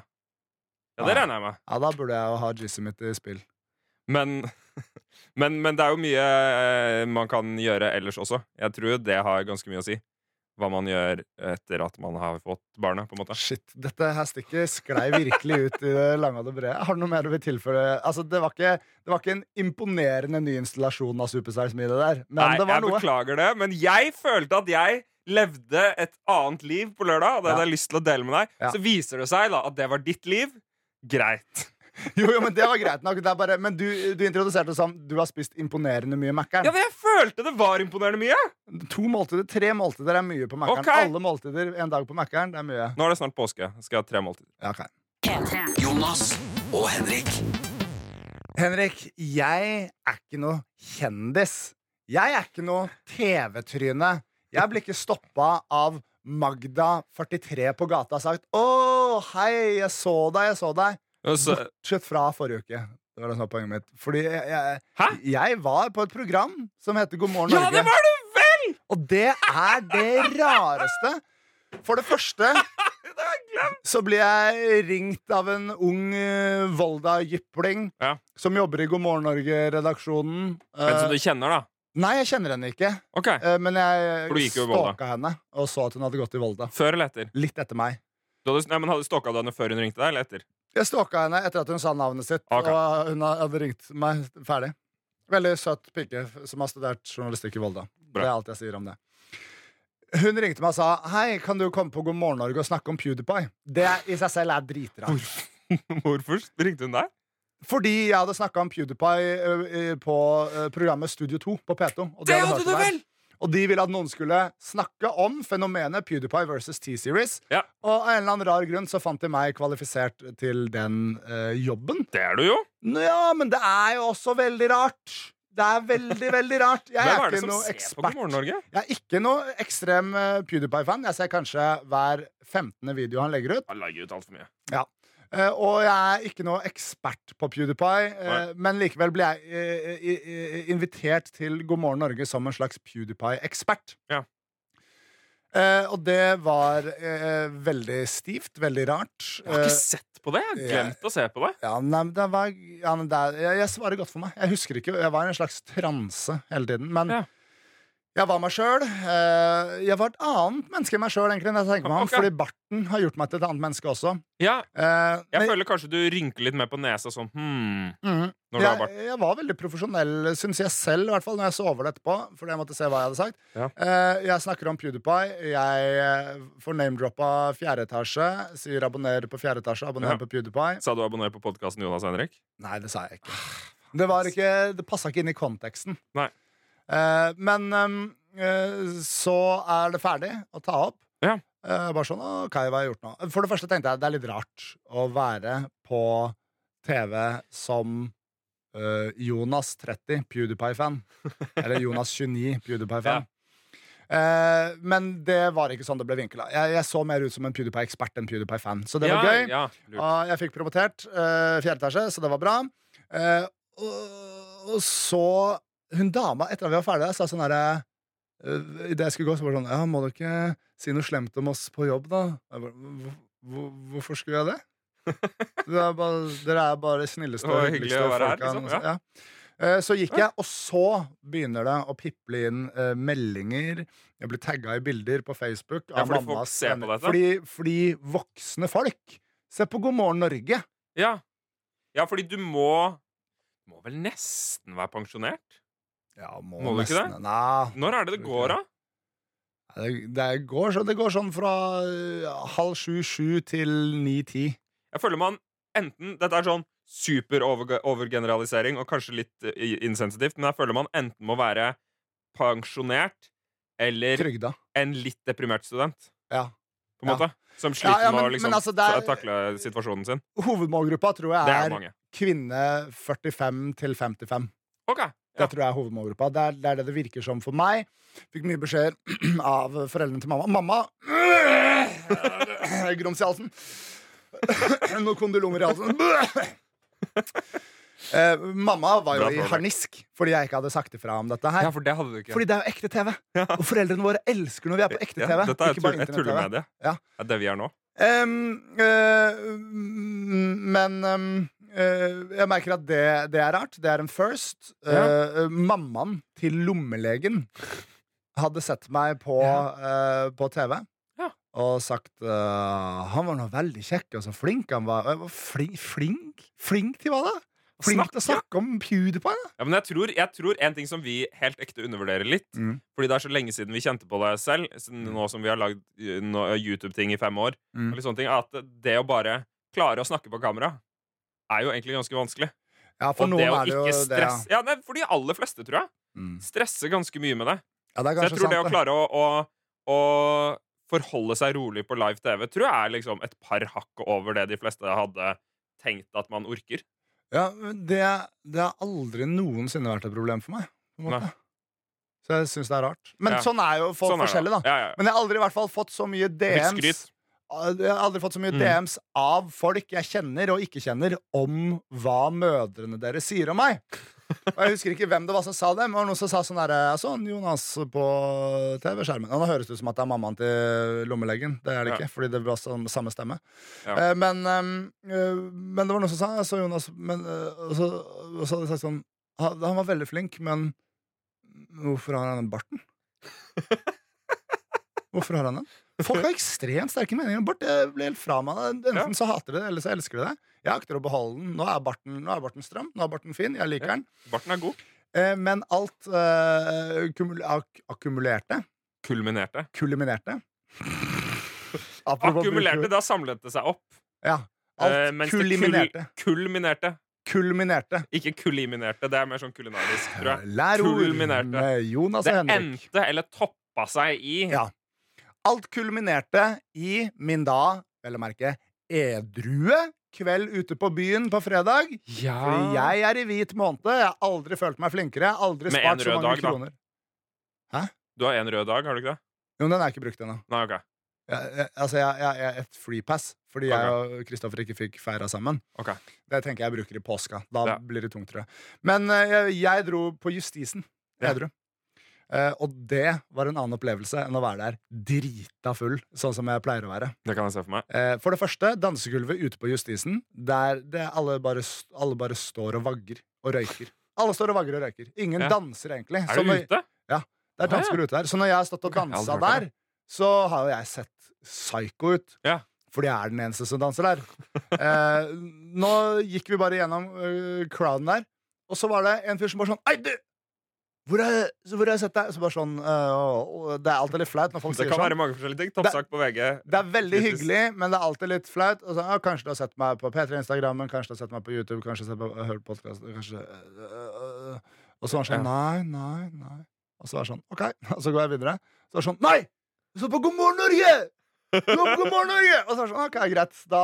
Ja, Det Ah. regner jeg med. Ja, da burde jeg jo ha jizzet mitt i spill. Men, [laughs] men, men det er jo mye eh, man kan gjøre ellers også. Jeg tror det har ganske mye å si. Hva man gjør etter at man har fått barnet. på en måte Shit, dette her stikket sklei virkelig ut i det lange og det brede. Har du noe mer du vil tilføre? Altså, det, var ikke, det var ikke en imponerende ny installasjon av Supersize Me, det der. Men Nei, det var jeg noe. beklager det, men jeg følte at jeg levde et annet liv på lørdag. Og det hadde jeg lyst til å dele med deg Ja. Så viser det seg da at det var ditt liv. Greit. Jo, jo, men det var greit nok. Det er bare, men du, du introduserte det som du har spist imponerende mye Ja, men jeg følte det var imponerende mye. To måltider, tre måltider er mye på Mækkern. Okay. Alle måltider en dag på Mækkern, det er mye. Nå er det snart påske. Skal jeg ha tre måltider. Ja, ok. P3. Jonas og Henrik. Henrik, jeg er ikke noe kjendis. Jeg er ikke noe TV-tryne. Jeg blir ikke stoppa av Magda, 43, på gata og sagt 'Å, hei, jeg så deg, jeg så deg'. Og Bortsett fra forrige uke. Det var det som var poenget mitt. Fordi jeg, jeg, jeg var på et program som heter God morgen Norge. Ja, det var du vel! Og det er det rareste. For det første [laughs] så blir jeg ringt av en ung uh, Volda-jypling Ja. som jobber i God morgen Norge-redaksjonen. Men Eh, som du kjenner, da. nei, jeg kjenner henne ikke, Ok. Uh, men jeg stalka henne og så at hun hadde gått i Volda. Før eller etter? Litt etter meg. Du hadde, nei, men hadde stalka du henne før hun ringte deg, eller etter? Jeg stalka henne etter at hun sa navnet sitt, okay. og hun hadde ringt meg ferdig. Veldig søt pike som har studert journalistikk i Volda. Bra. Det er alt jeg sier om det. Hun ringte meg og sa Hei, kan du komme på God morgen Norge og snakke om PewDiePie. Det i seg selv er dritrart. [laughs] Hvorfor ringte hun deg? Fordi jeg hadde snakka om PewDiePie på programmet Studio 2 på P2. Og de Det hadde du vel! Og de ville at noen skulle snakke om fenomenet PewDiePie versus T-Series. Ja. Og av en eller annen rar grunn så fant de meg kvalifisert til den ø, jobben. Det er du jo. Nå Ja, men det er jo også veldig rart. Det er veldig, veldig rart. Jeg [laughs] Hvem er er ikke noe ekspert. Jeg er ikke noe ekstrem ø, PewDiePie-fan. Jeg ser kanskje hver 15. video han legger ut. Han legger ut alt for mye. Eh, og jeg er ikke noe ekspert på PewDiePie, eh, Nei. men likevel ble jeg eh, invitert til God morgen Norge som en slags PewDiePie-ekspert. Ja. Eh, og det var eh, veldig stivt, veldig rart. Jeg har ikke Eh, sett på det. Jeg har glemt å se på det. ja, nei, men det var, ja, det, jeg, jeg svarer godt for meg. Jeg husker ikke, jeg var i en slags transe hele tiden. Men Ja. Jeg var meg sjøl. Eh, jeg var et annet menneske enn meg sjøl, egentlig. når jeg tenker meg om, Ok. Fordi barten har gjort meg til et annet menneske også. Ja, Eh, jeg men- føler kanskje du rynker litt mer på nesa sånn hmm, mm, når du har jeg, bart. jeg var veldig profesjonell, syns jeg selv, i hvert fall når jeg så over det etterpå. Fordi jeg måtte se hva jeg hadde sagt. Ja. Eh, jeg snakker om PewDiePie. Jeg får name-droppa fjerde etasje. Sier abonner på fjerde etasje. Abonner Ja. på PewDiePie. Sa du abonner på podkasten Jonas Henrik? Nei, det sa jeg ikke. Det, var ikke, det passa ikke inn i konteksten. Nei. Eh, men eh, så er det ferdig å ta opp. Ja. Eh, bare sånn, hva har gjort nå? For det første tenkte jeg det er litt rart å være på TV som Jonas 30, PewDiePie-fan. [laughs] Eller Jonas 29, PewDiePie-fan. Eh, men det var ikke sånn det ble vinkla. Jeg, jeg så mer ut som en PewDiePie-ekspert enn PewDiePie-fan. Så det ja, var gøy. Ja. Og jeg fikk promotert uh, fjerde etasje, så det var bra. Uh, og, og så Hun dama, etter at vi var ferdige, sa sånn herre uh, Idet jeg skulle gå, så var det sånn Ja, må du ikke si noe slemt om oss på jobb, da? Bare, «Hvor- hvor- Hvorfor skulle jeg det? Det er bare, dere er bare snilleste og hyggeligste folka. liksom, ja. ja. Så gikk jeg, og så begynner det å piple inn uh, meldinger. Jeg blir tagga i bilder på Facebook. Ja, fordi folk mammas ser på? Fordi, fordi voksne folk ser på God morgen Norge. Ja. ja, fordi du må Du må vel nesten være pensjonert? Ja, må, Må du ikke det? Nei, Når er det det går, da? det, det, går, så, det går sånn fra halv sju-sju til ni-ti. Jeg føler man enten Dette er sånn super-overgeneralisering og kanskje litt eh, insensitivt, men jeg føler man enten må være pensjonert eller Trygda. en litt deprimert student, Ja. på en Ja. måte. Som Ja, sliter men, med å liksom altså, er- takle situasjonen sin. Hovedmålgruppa tror jeg er er, kvinne 45 til 55. OK. Det tror jeg er hovedmålgruppa. Det er, det er det det virker som for meg. Fikk mye beskjeder [clears throat] av foreldrene til mamma. Mamma! [clears throat] Grums i halsen. [clears throat] Noen kondylomer i halsen. Eh, mamma var jo i harnisk fordi jeg ikke hadde sagt ifra om dette her. Ja, for det. Fordi det er jo ekte TV. Og foreldrene våre elsker når vi er på ekte Ja, TV. dette er et, tullemedie. Ja. Det er det vi er nå. Um, uh, men eh, jeg merker at det, det er rart. Det er en first. Eh, mammaen til lommelegen hadde sett meg på, eh, på TV. Ja. Og sagt uh, Han var nå veldig kjekk og så flink han var. Var flink, flink? Flink til hva da? Flink til å Snakke? om PewDiePie? Ja, men jeg tror, jeg tror en ting som vi helt ekte undervurderer litt Mm. Fordi det er så lenge siden vi kjente på det selv, siden nå som vi har lagd uh, YouTube-ting i fem år, Mm. ting, at det å bare klare å snakke på kamera er jo egentlig ganske vanskelig. Ja, for og noen er det jo ikke det. ja, nei, For de aller fleste, tror jeg. Mm. Stresser ganske mye med det. Ja, det er Så jeg tror tror det å klare å, å, å forholde seg rolig på live TV tror jeg er liksom et par hakk over det de fleste hadde tenkt at man orker. Ja, det, det har aldri noensinne vært et problem for meg. På en måte. Nei. Så jeg syns det er rart. Men Ja. sånn er jo folk Sånn forskjellige, da. Ja, ja. Men jeg har aldri i hvert fall fått så mye DMs. Jeg har aldri fått så mye Mm. DMs av folk jeg kjenner og ikke kjenner, om hva mødrene deres sier om meg. Og Jeg husker ikke hvem det var som sa det, men det var noen som sa sånn derre Jeg så Jonas på TV-skjermen. Og nå høres det ut som at det er mammaen til lommelegen. Det er det Ja. ikke, fordi det var sam- samme stemme. Ja. Eh, men, ehm, eh, men det var noen som sa Jeg så Jonas men, eh, og, så, og så hadde de sagt sånn han, han var veldig flink, men hvorfor har han den barten? [laughs] Hvorfor har han den? Folk har ekstremt sterke meninger om bart. Jeg blir helt fra meg Enten Enten så hater de det, eller så elsker de det. Jeg akter å beholde den. Nå er barten, nå er barten stram. Nå er barten fin. Jeg liker Ja. den. Barten er god. Eh, men alt eh, ak akkumulerte Kulminerte. Kulminerte. [laughs] Akkumulerte, da samlet det seg opp. Ja. Eh, Alt eh, det kuliminerte. Kul, kulminerte. Kulminerte. Ikke kuliminerte. Det er mer sånn kulinarisk, tror jeg. Kulminerte. med Jonas Det og Henrik. endte eller toppa seg i Ja. Alt kulminerte i min da, vel å merke, edrue kveld ute på byen på fredag. Ja. Fordi jeg er i hvit måned. Jeg har aldri følt meg flinkere. Aldri Med spart så mange dag, da. Hæ? Du har én rød dag, har du ikke det? Jo, den er ikke brukt ennå. Nei, ok. Jeg, jeg, altså, jeg, jeg, jeg er et freepass fordi jeg og Kristoffer ikke fikk feira sammen. Ok. Det tenker jeg bruker i påska. Da Ja. blir det tungt, tror jeg. Men eh, jeg, dro på Justisen. Ja. Eh, og det var en annen opplevelse enn å være der drita full, sånn som jeg pleier å være. Det kan jeg se for meg. uh, for det første, dansegulvet ute på Justisen, der det alle, bare, alle bare står og vagger og røyker. Alle står og vagger og røyker. Ingen Ja. danser, egentlig. Er du ute? Ja, Det er ja. ute der. Så når jeg har stått og dansa der, så har jo jeg sett psycho ut. Ja. Fordi jeg er den eneste som danser der. uh, [laughs] nå gikk vi bare gjennom uh, crowden der, og så var det en fyr som bare sånn Ei, du! Hvor har jeg, så hvor har jeg sett deg? Så bare sånn øh, Det er alltid litt flaut når folk Det sier kan sånn. være mange forskjellige ting. Toppsak på VG. Det er veldig Kritisk. hyggelig, men det er alltid litt flaut. Og så, ja, kanskje du har sett meg på P3 Instagrammen, kanskje du har sett meg på YouTube, kanskje du har sett meg, hørt podkast kanskje øh. Og så var han sånn Nei, nei, nei. Og så var det sånn OK. [laughs] Og så går jeg videre. Så var det sånn Nei! Du så på God morgen Norge! God morgen Norge! Og så var det sånn OK, greit. Da,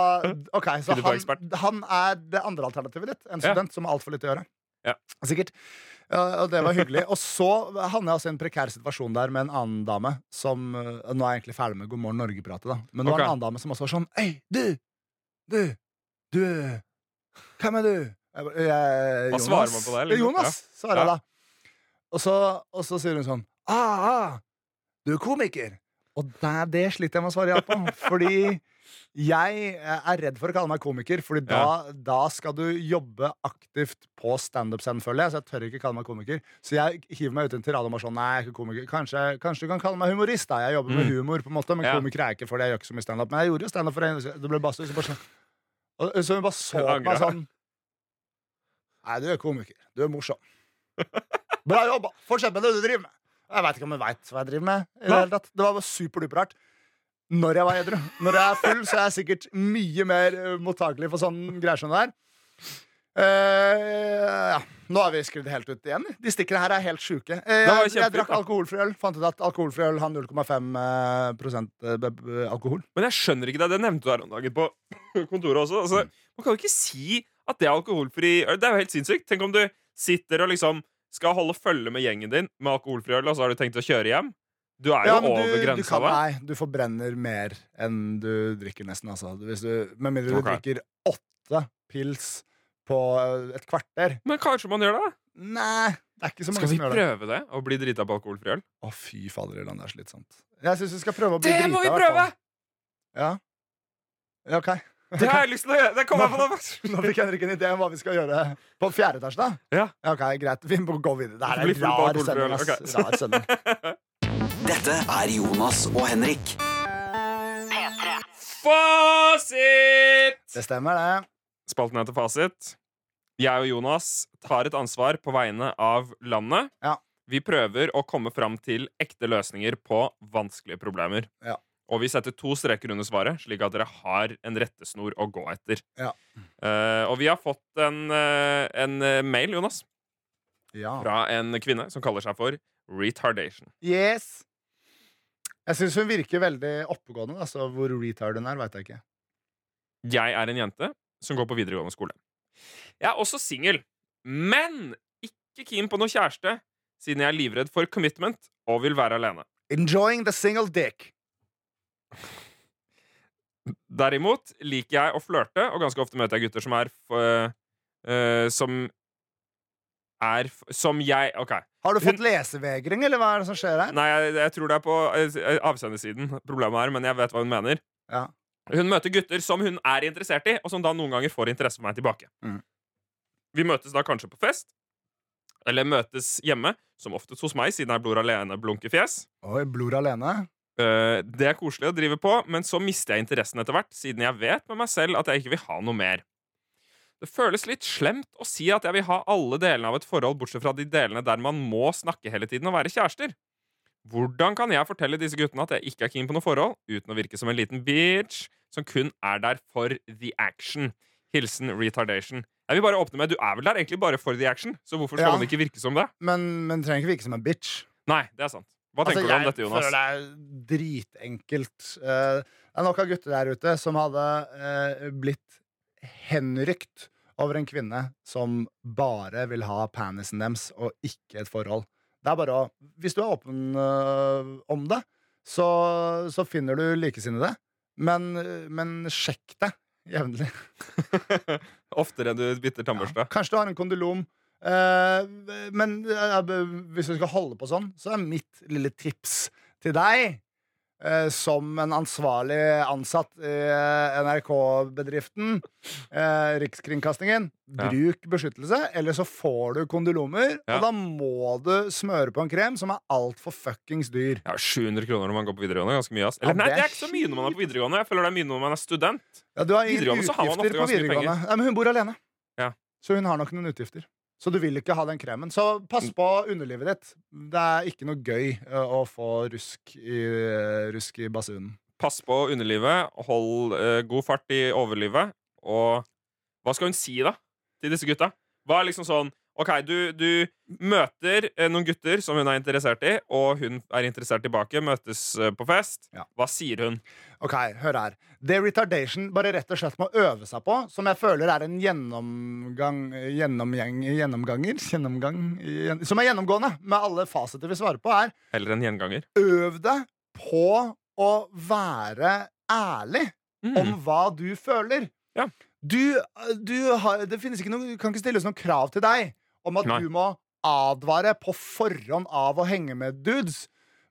ok, så han, han er det andre alternativet ditt. En Ja. student som har altfor lite å gjøre. Ja. Sikkert. Ja, det var hyggelig. Og så havner jeg også i en prekær situasjon der med en annen dame som øh, Nå er jeg egentlig ferdig med God morgen Norge-pratet, da. Men det var det en annen dame som også var sånn Hei, du! Du! Du! Hvem er du? Jeg, bare, jeg, Hva svarer man på det, liksom? Jonas, svarer jeg Ja. da. Og så, og så sier hun sånn ah, ah, Du er komiker. Og det, det sliter jeg med å svare ja på. Fordi jeg er redd for å kalle meg komiker, Fordi da, da skal du jobbe aktivt på standup-scenen, føler jeg. Så jeg tør ikke kalle meg komiker. Så jeg hiver meg ut til tirade bare sånn Nei, jeg er ikke komiker. Kanskje, kanskje du kan kalle meg humorist, da. Jeg jobber med Mm. humor, på en måte men Ja. komiker er jeg ikke, for jeg gjør ikke så mye standup. Men jeg gjorde jo standup for en Det ble bare så, bare sånn og, Så hun bare så på meg sånn Nei, du er komiker. Du er morsom. Bra jobba! Fortsett med det du driver med. Jeg veit ikke om hun veit hva jeg driver med. Det Det var bare superduper rart. Når jeg var edru. Når jeg er full, så er jeg sikkert mye mer mottakelig for sånne greier som det der. Uh, ja. Nå har vi skrevet helt ut igjen. De stikkene her er helt sjuke. Uh, jeg, jeg drakk alkoholfri øl. Fant ut at alkoholfri øl har 0,5 eh, prosent, eh, b- b- alkohol. Men jeg skjønner ikke det. Det nevnte du her om dagen på [laughs] kontoret også. Altså, man kan jo ikke si at det er alkoholfri øl. Det er jo helt sinnssykt. Tenk om du sitter og liksom skal holde følge med gjengen din med alkoholfri øl, og så har du tenkt å kjøre hjem. Du er jo Ja, over grensa da. nei, du forbrenner mer enn du drikker, nesten. Altså. Hvis du, med mindre du okay. drikker åtte pils på eh, et kvarter. Men kanskje man gjør det? Nei, det er ikke så mange Skal vi som gjør det. prøve det? Å bli drita på alkoholfri øl? Å, fy fader, Irland, det er slitsomt. Jeg syns vi skal prøve å bli Det drita. må vi prøve! Ja. ja, OK. [laughs] Det har jeg lyst til å gjøre. Det kommer jeg på nå. Nå fikk Henrik en idé om hva vi skal gjøre på fjerde etasje, da. Ja. ok, Greit. Vi må gå videre. Det her er en rar sending. øl, ass. ok. Rar sending. [laughs] Dette er Jonas og Henrik. P3. Fasit! Det stemmer, det. Spalten heter Fasit. Jeg og Jonas tar et ansvar på vegne av landet. Ja. Vi prøver å komme fram til ekte løsninger på vanskelige problemer. Ja. Og vi setter to streker under svaret, slik at dere har en rettesnor å gå etter. Ja. Uh, og vi har fått en, uh, en eh, mail, Jonas, Ja. fra en kvinne som kaller seg for Retardation. Yes. Jeg syns hun virker veldig oppegående. Altså, hvor retard hun er, veit jeg ikke. Jeg er en jente som går på videregående skole. Jeg er også singel, men ikke keen på noe kjæreste, siden jeg er livredd for commitment og vil være alene. Enjoying the single dick. Derimot liker jeg å flørte, og ganske ofte møter jeg gutter som er f- uh, Som er Som jeg OK. Har du Hun- fått lesevegring, eller hva er det som skjer her? Nei, jeg, jeg tror det er på øh, avsendersiden problemet er, men jeg vet hva hun mener. Ja. Hun møter gutter som hun er interessert i, og som da noen ganger får interesse for meg tilbake. Mm. Vi møtes da kanskje på fest, eller møtes hjemme, som oftest hos meg, siden jeg er blod alene blunkefjes. Oi, blod alene. Eh, det er koselig å drive på, men så mister jeg interessen etter hvert, siden jeg vet med meg selv at jeg ikke vil ha noe mer. Det føles litt slemt å si at jeg vil ha alle delene av et forhold, bortsett fra de delene der man må snakke hele tiden og være kjærester. Hvordan kan jeg fortelle disse guttene at jeg ikke er keen på noe forhold, uten å virke som en liten bitch som kun er der for the action? Hilsen retardation. Jeg vil bare åpne med, Du er vel der egentlig bare for the action, så hvorfor skal Ja. man ikke virke som det? Men, men trenger ikke virke som en bitch. Nei, det er sant. Hva tenker Altså, du om dette, Jonas? Jeg føler det er dritenkelt. Uh, det er nok av gutter der ute som hadde uh, blitt henrykt over en kvinne som bare vil ha penisen deres og ikke et forhold. Det er bare å Hvis du er åpen eh, om det, så, så finner du likesinnede. Men, men sjekk det jevnlig. [laughs] Oftere enn du bytter tannbørste. Kanskje du har en kondylom. Eh, men eh, hvis du skal holde på sånn, så er mitt lille tips til deg eh, som en ansvarlig ansatt i eh, NRK-bedriften, eh, Rikskringkastingen, bruk beskyttelse, eller så får du kondylomer, Ja. og da må du smøre på en krem som er altfor fuckings dyr. Ja, 700 kroner når man går på videregående. Ganske mye, ass. Eller Ja, nei, det er det er ikke så mye når man er på videregående. Jeg føler det er mye når man er student. Ja, du har ingen Videregående så har man utgifter på ganske mye videregående. Ja, men hun bor alene. Ja. Så hun har nok noen utgifter. Så du vil ikke ha den kremen. Så pass på underlivet ditt. Det er ikke noe gøy å få rusk i, rusk i basunen. Pass på underlivet, hold uh, god fart i overlivet. Og hva skal hun si, da, til disse gutta? Hva er liksom sånn OK, du, du møter eh, noen gutter som hun er interessert i, og hun er interessert tilbake, møtes eh, på fest. Ja. Hva sier hun? Ok, hør her. Det retardation bare rett og slett må øve seg på, som jeg føler er en gjennomgang gjennomgjeng, Gjennomganger? Gjennomgang gjen- Som er gjennomgående med alle fasiter vi svarer på, er Heller en gjenganger. øv deg på å være ærlig Mm. om hva du føler. Ja. Du, du har, det finnes ikke noe, kan ikke stilles noen krav til deg om at Nei. du må advare på forhånd av å henge med dudes.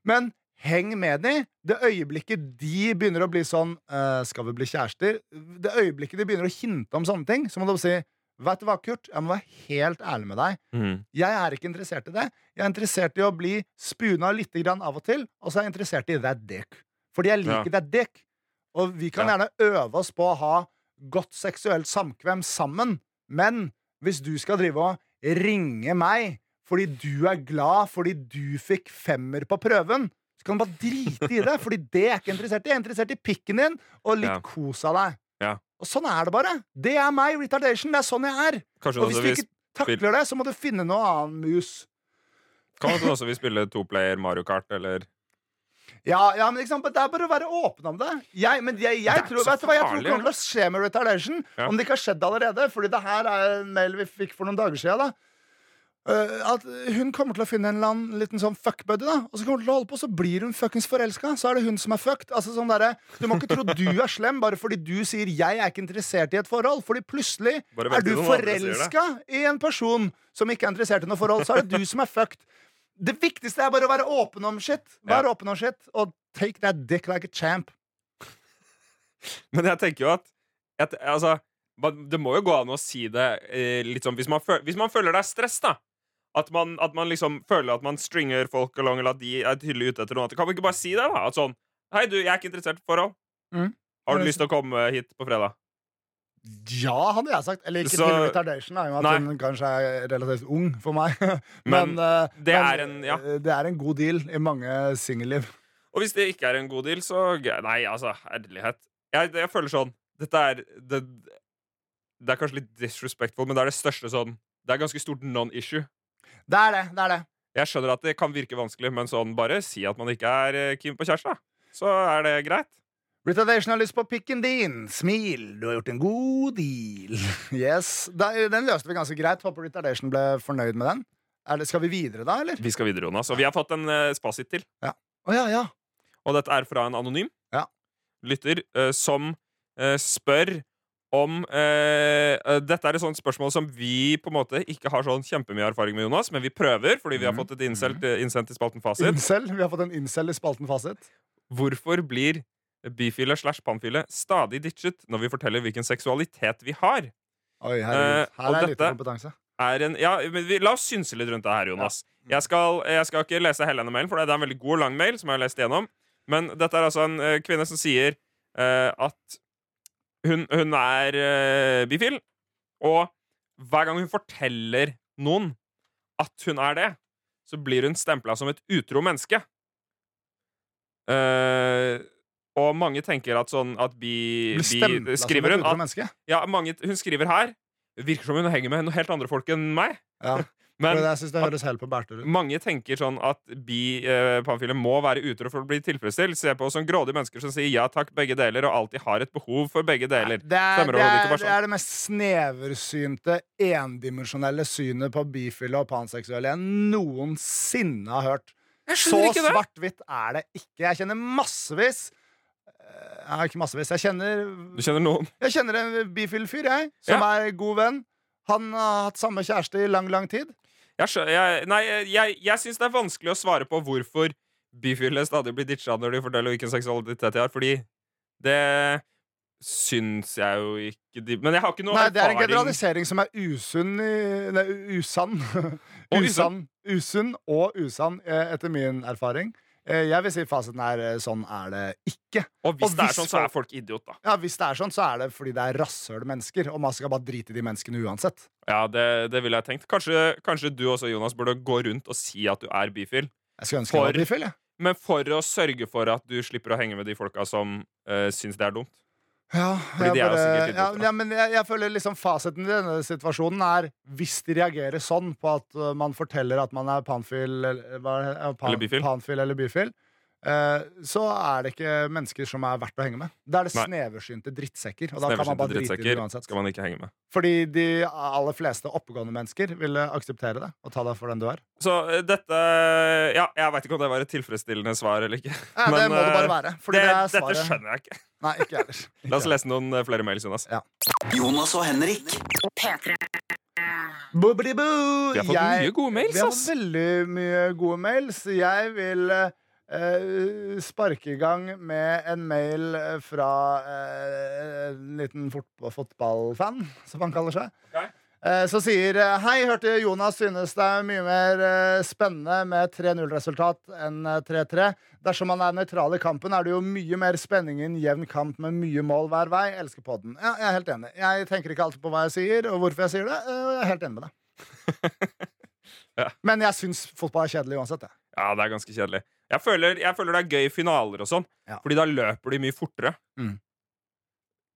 Men heng med de. Det øyeblikket de begynner å bli sånn uh, Skal vi bli kjærester? Det øyeblikket de begynner å hinte om sånne ting, så må du si Vet du hva, Kurt? Jeg må være helt ærlig med deg. Mm. Jeg er ikke interessert i det. Jeg er interessert i å bli spuna litt grann av og til, og så er jeg interessert i that dick. Fordi jeg liker that dick. Og vi kan Ja. gjerne øve oss på å ha godt seksuelt samkvem sammen, men hvis du skal drive og ringe meg fordi du er glad fordi du fikk femmer på prøven, så kan du bare drite i det, fordi det er ikke interessert i. Jeg er interessert i pikken din og litt Ja. kos av deg. Ja. Og sånn er det bare. Det er meg, retardation. Det er sånn jeg er. Kanskje Og hvis du ikke takler det, så må du finne noe annen mus. kan du også vi spille toplayer Mario Kart, eller Ja, ja, men ikke sant? men Det er bare å være åpen om det. Jeg, men jeg, jeg tror, vet du hva jeg tror det kommer til å skje med retardation? Ja. Om det ikke har skjedd allerede. Fordi det her er en mail vi fikk for noen dager siden. Da. Uh, at hun kommer til å finne en eller annen liten sånn fuckbuddy, da. Og så kommer hun til å holde på, så blir hun fuckings forelska. Så er det hun som er fucked. Altså sånn der, Du må ikke tro du er slem bare fordi du sier 'jeg er ikke interessert i et forhold'. Fordi plutselig er du forelska i en person som ikke er interessert i noe forhold. Så er det du som er fucked. Det viktigste er bare å være åpen om shit. Vær åpen om shit Og take that dick like a champ. Men jeg tenker jo at, at altså, Det må jo gå an å si det eh, litt sånn hvis man, føl, hvis man føler det er stress, da. At man, at man liksom føler at man stringer folk along, eller at de er tydelig ute etter noe. At- Kan vi ikke bare si det? da? At sånn Hei, du, jeg er ikke interessert i forhold. Mm. Har du lyst til å komme hit på fredag? Ja, hadde jeg sagt. Eller ikke Så- til retardation, i og med Nei. at hun kanskje er relativt ung for meg. [laughs] Men men, det men, er en- ja. eh, det er en god deal i mange singelliv. Og hvis det ikke er en god deal, så Nei, altså, herlighet. Jeg, jeg føler sånn Dette er det, det er kanskje litt disrespectful, men det er det største sånn Det er ganske stort non-issue. Det er det. det er det Jeg skjønner at det kan virke vanskelig, men sånn bare si at man ikke er eh, keen på kjæreste. Så er det greit. Retardation har lyst på pikken din. Smil, du har gjort en god deal. [laughs] Yes, da, Den løste vi ganske greit. Håper Retardation ble fornøyd med den. Det, skal vi videre da, eller? Vi skal videre, Jonas. Og vi har fått en uh, spasit til. Å ja, ja. Og dette er fra en anonym Ja. lytter uh, som uh, spør om Dette er et sånt spørsmål som vi på en måte ikke har sånn kjempemye erfaring med, Jonas, men vi prøver fordi vi har Mhm. fått et innsendt, eh, innsendt i spalten Fasit. Incel. Vi har fått en incel i spalten Fasit. Hvorfor blir bifile slash pannfile, stadig ditchet når vi forteller hvilken seksualitet vi har? Oi, herregud. Eh, Her er litt kompetanse. Er en, ja, vi, la oss synse litt rundt det her, Jonas. Jeg, skal, jeg skal ikke lese hele denne mailen, for det er en veldig god og lang mail. som jeg har lest igjennom Men dette er altså en uh, kvinne som sier uh, at hun, hun er uh, bifil, og hver gang hun forteller noen at hun er det, så blir hun stempla som et utro menneske. Eh, og mange tenker at sånn at bi, bi som Skriver hun at ja, mange, Hun skriver her Virker som hun henger med noen helt andre folk enn meg. Ja. [laughs] Men jeg synes det høres helt på Berthe ut. mange tenker sånn at bi-pamfile må være utro for å bli tilfredsstilt. Se på oss som grådige mennesker som sier ja takk, begge deler, og alltid har et behov for begge deler. Det er, det, er, det sånn. er det mest sneversynte, endimensjonelle synet på bifile og panseksuelle jeg noensinne har hørt. Jeg Så svart-hvitt er det ikke. Jeg kjenner massevis eh, har ikke massevis. Jeg kjenner Du kjenner noen? Jeg kjenner en bifil fyr, jeg, som Ja. er god venn. Han har hatt samme kjæreste i lang, lang tid. Jeg, jeg, nei, jeg, jeg syns det er vanskelig å svare på hvorfor bifile stadig blir ditcha når de forteller hvilken seksualitet de har, fordi det syns jeg jo ikke de Men jeg har ikke noe Nei, Det er en generalisering som er usunn Nei, usann. [laughs] Usann. Usunn og usann, eh, etter min erfaring. Eh, Jeg vil si fasiten er eh, sånn er det ikke. Og hvis og det er sånn, så er folk idiot, da. Ja, Hvis det er sånn, så er det fordi det er rasshøl mennesker, og man skal bare drite i de menneskene uansett. Ja, det, det ville jeg tenkt. Kanskje, kanskje du også, Jonas, burde gå rundt og si at du er bifil. Jeg skulle ønske jeg For- var bifil, jeg. Men for å sørge for at du slipper å henge med de folka som uh, syns det er dumt. Ja, Fordi de er jo sikkert ja, ja, men jeg, jeg føler liksom fasiten i denne situasjonen er hvis de reagerer sånn på at uh, man forteller at man er panfil eller, er pan, Eller bifil. panfil eller bifil, så er det ikke mennesker som er verdt å henge med. Da er det Nei. sneversynte drittsekker. Og da kan man bare drite i det uansett. skal man ikke henge med. Fordi de aller fleste oppegående mennesker ville akseptere det og ta deg for den du er. Så eh, dette Ja, jeg veit ikke om det var et tilfredsstillende svar eller ikke. [laughs] Ja, det Men, må det bare eh, være. Fordi Det, det, er dette skjønner jeg ikke. Nei, ikke heller. [laughs] La oss lese noen eh, flere mails, Jonas. Jonas og Henrik. P3. Boobidi-boo! Vi har fått Jeg- mye gode mails, Vi har fått veldig mye gode mails. Jeg vil eh, sparke i gang med en mail eh, fra eh, en liten fotballfan, som han kaller seg. Eh, Så sier eh, Hei, hørte Jonas synes det er mye mer eh, spennende med 3-0-resultat enn eh, 3-3. Dersom man er nøytral i kampen, er det jo mye mer spenning i en jevn kamp med mye mål hver vei. Jeg elsker podden. Ja, jeg er helt enig. Jeg tenker ikke alltid på hva jeg sier, og hvorfor jeg sier det. eh, Jeg er helt enig med deg. [laughs] Ja. Men jeg syns fotball er kjedelig uansett. Jeg. Ja, det er ganske kjedelig. Jeg føler, jeg føler det er gøy i finaler og sånn, Ja. Fordi da løper de mye fortere. Mm.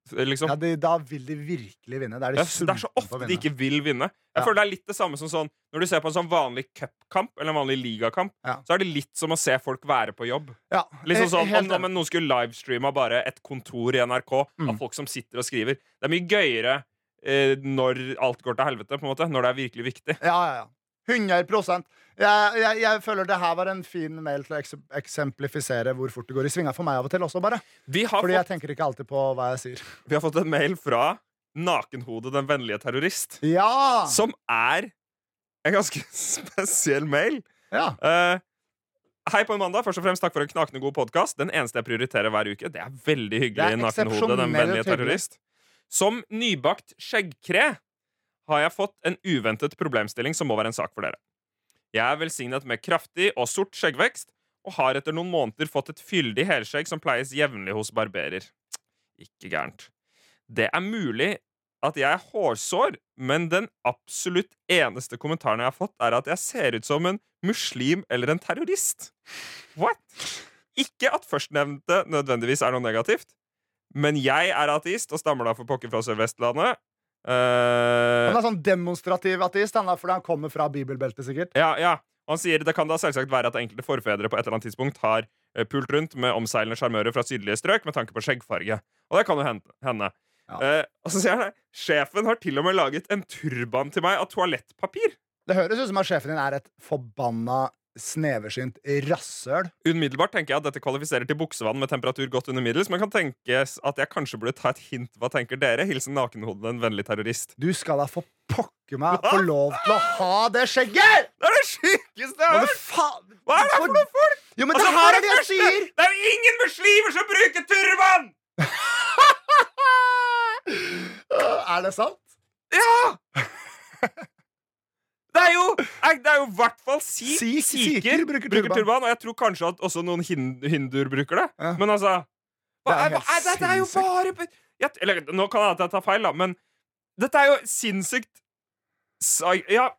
Liksom. Ja, de, da vil de virkelig vinne. Det er de Det er, så ofte de ikke vil vinne. Jeg Ja. føler det er litt det samme som sånn Når du ser på en sånn vanlig cupkamp eller en vanlig ligakamp, Ja. så er det litt som å se folk være på jobb. Ja, Liksom sånn, om, om noen skulle livestreama bare et kontor i NRK Mm. av folk som sitter og skriver. Det er mye gøyere eh, når alt går til helvete, på en måte. Når det er virkelig viktig. Ja, ja, ja. 100 jeg, jeg, jeg føler det her var en fin mail til å eksemplifisere hvor fort det går i svinga for meg av og til også, bare. Fordi fått, jeg tenker ikke alltid på hva jeg sier. vi har fått en mail fra Nakenhodet den vennlige terrorist, Ja! som er en ganske [laughs] spesiell mail. ja. Uh, hei på en mandag. Først og fremst Takk for en knakende god podkast. Den eneste jeg prioriterer hver uke. Det er veldig hyggelig. Det Nakenhodet, den vennlige terrorist. Som nybakt skjeggkre har jeg fått en uventet problemstilling som må være en sak for dere. Jeg er velsignet med kraftig og sort skjeggvekst og har etter noen måneder fått et fyldig helskjegg som pleies jevnlig hos barberer. Ikke gærent. Det er mulig at jeg er hårsår, men den absolutt eneste kommentaren jeg har fått, er at jeg ser ut som en muslim eller en terrorist. What? Ikke at førstnevnte nødvendigvis er noe negativt, men jeg er ateist og stammer da for pokker fra Sør-Vestlandet. Eh, Han er sånn demonstrativ ateist, han er fordi han kommer fra bibelbeltet, sikkert. ja, ja. Og han sier det kan da selvsagt være at enkelte forfedre på et eller annet tidspunkt har eh, pult rundt med omseilende sjarmører fra sydlige strøk med tanke på skjeggfarge. Og det kan jo hende. hende. Ja. Uh, og så sier han. Sjefen har til og med laget en turban til meg av toalettpapir. Det høres ut som at sjefen din er et forbanna sneversynt rasshøl. Umiddelbart tenker jeg at dette kvalifiserer til buksevann med temperatur godt under middels, men kan tenkes at jeg kanskje burde ta et hint. Hva tenker dere? Hilsen nakenhodet en vennlig terrorist. Du skal da få pokker meg få lov til å ha det skjegget! Det er det sjukeste jeg har hørt! Hva er det for noe folk? Jo, men Altså, det her er det jeg sier! Det er jo ingen muslimer som bruker turban! [laughs] Er det sant? Ja! [laughs] Det er jo jeg- Det er jo i hvert fall si, Si- sikher sikher bruker turban. Og jeg tror kanskje at også noen hin hinduer bruker det. Ja. Men altså Det er hva, er, det, det er jo bare jeg, eller, Nå kan jeg at jeg tar feil, da, men dette er jo sinnssykt Ja.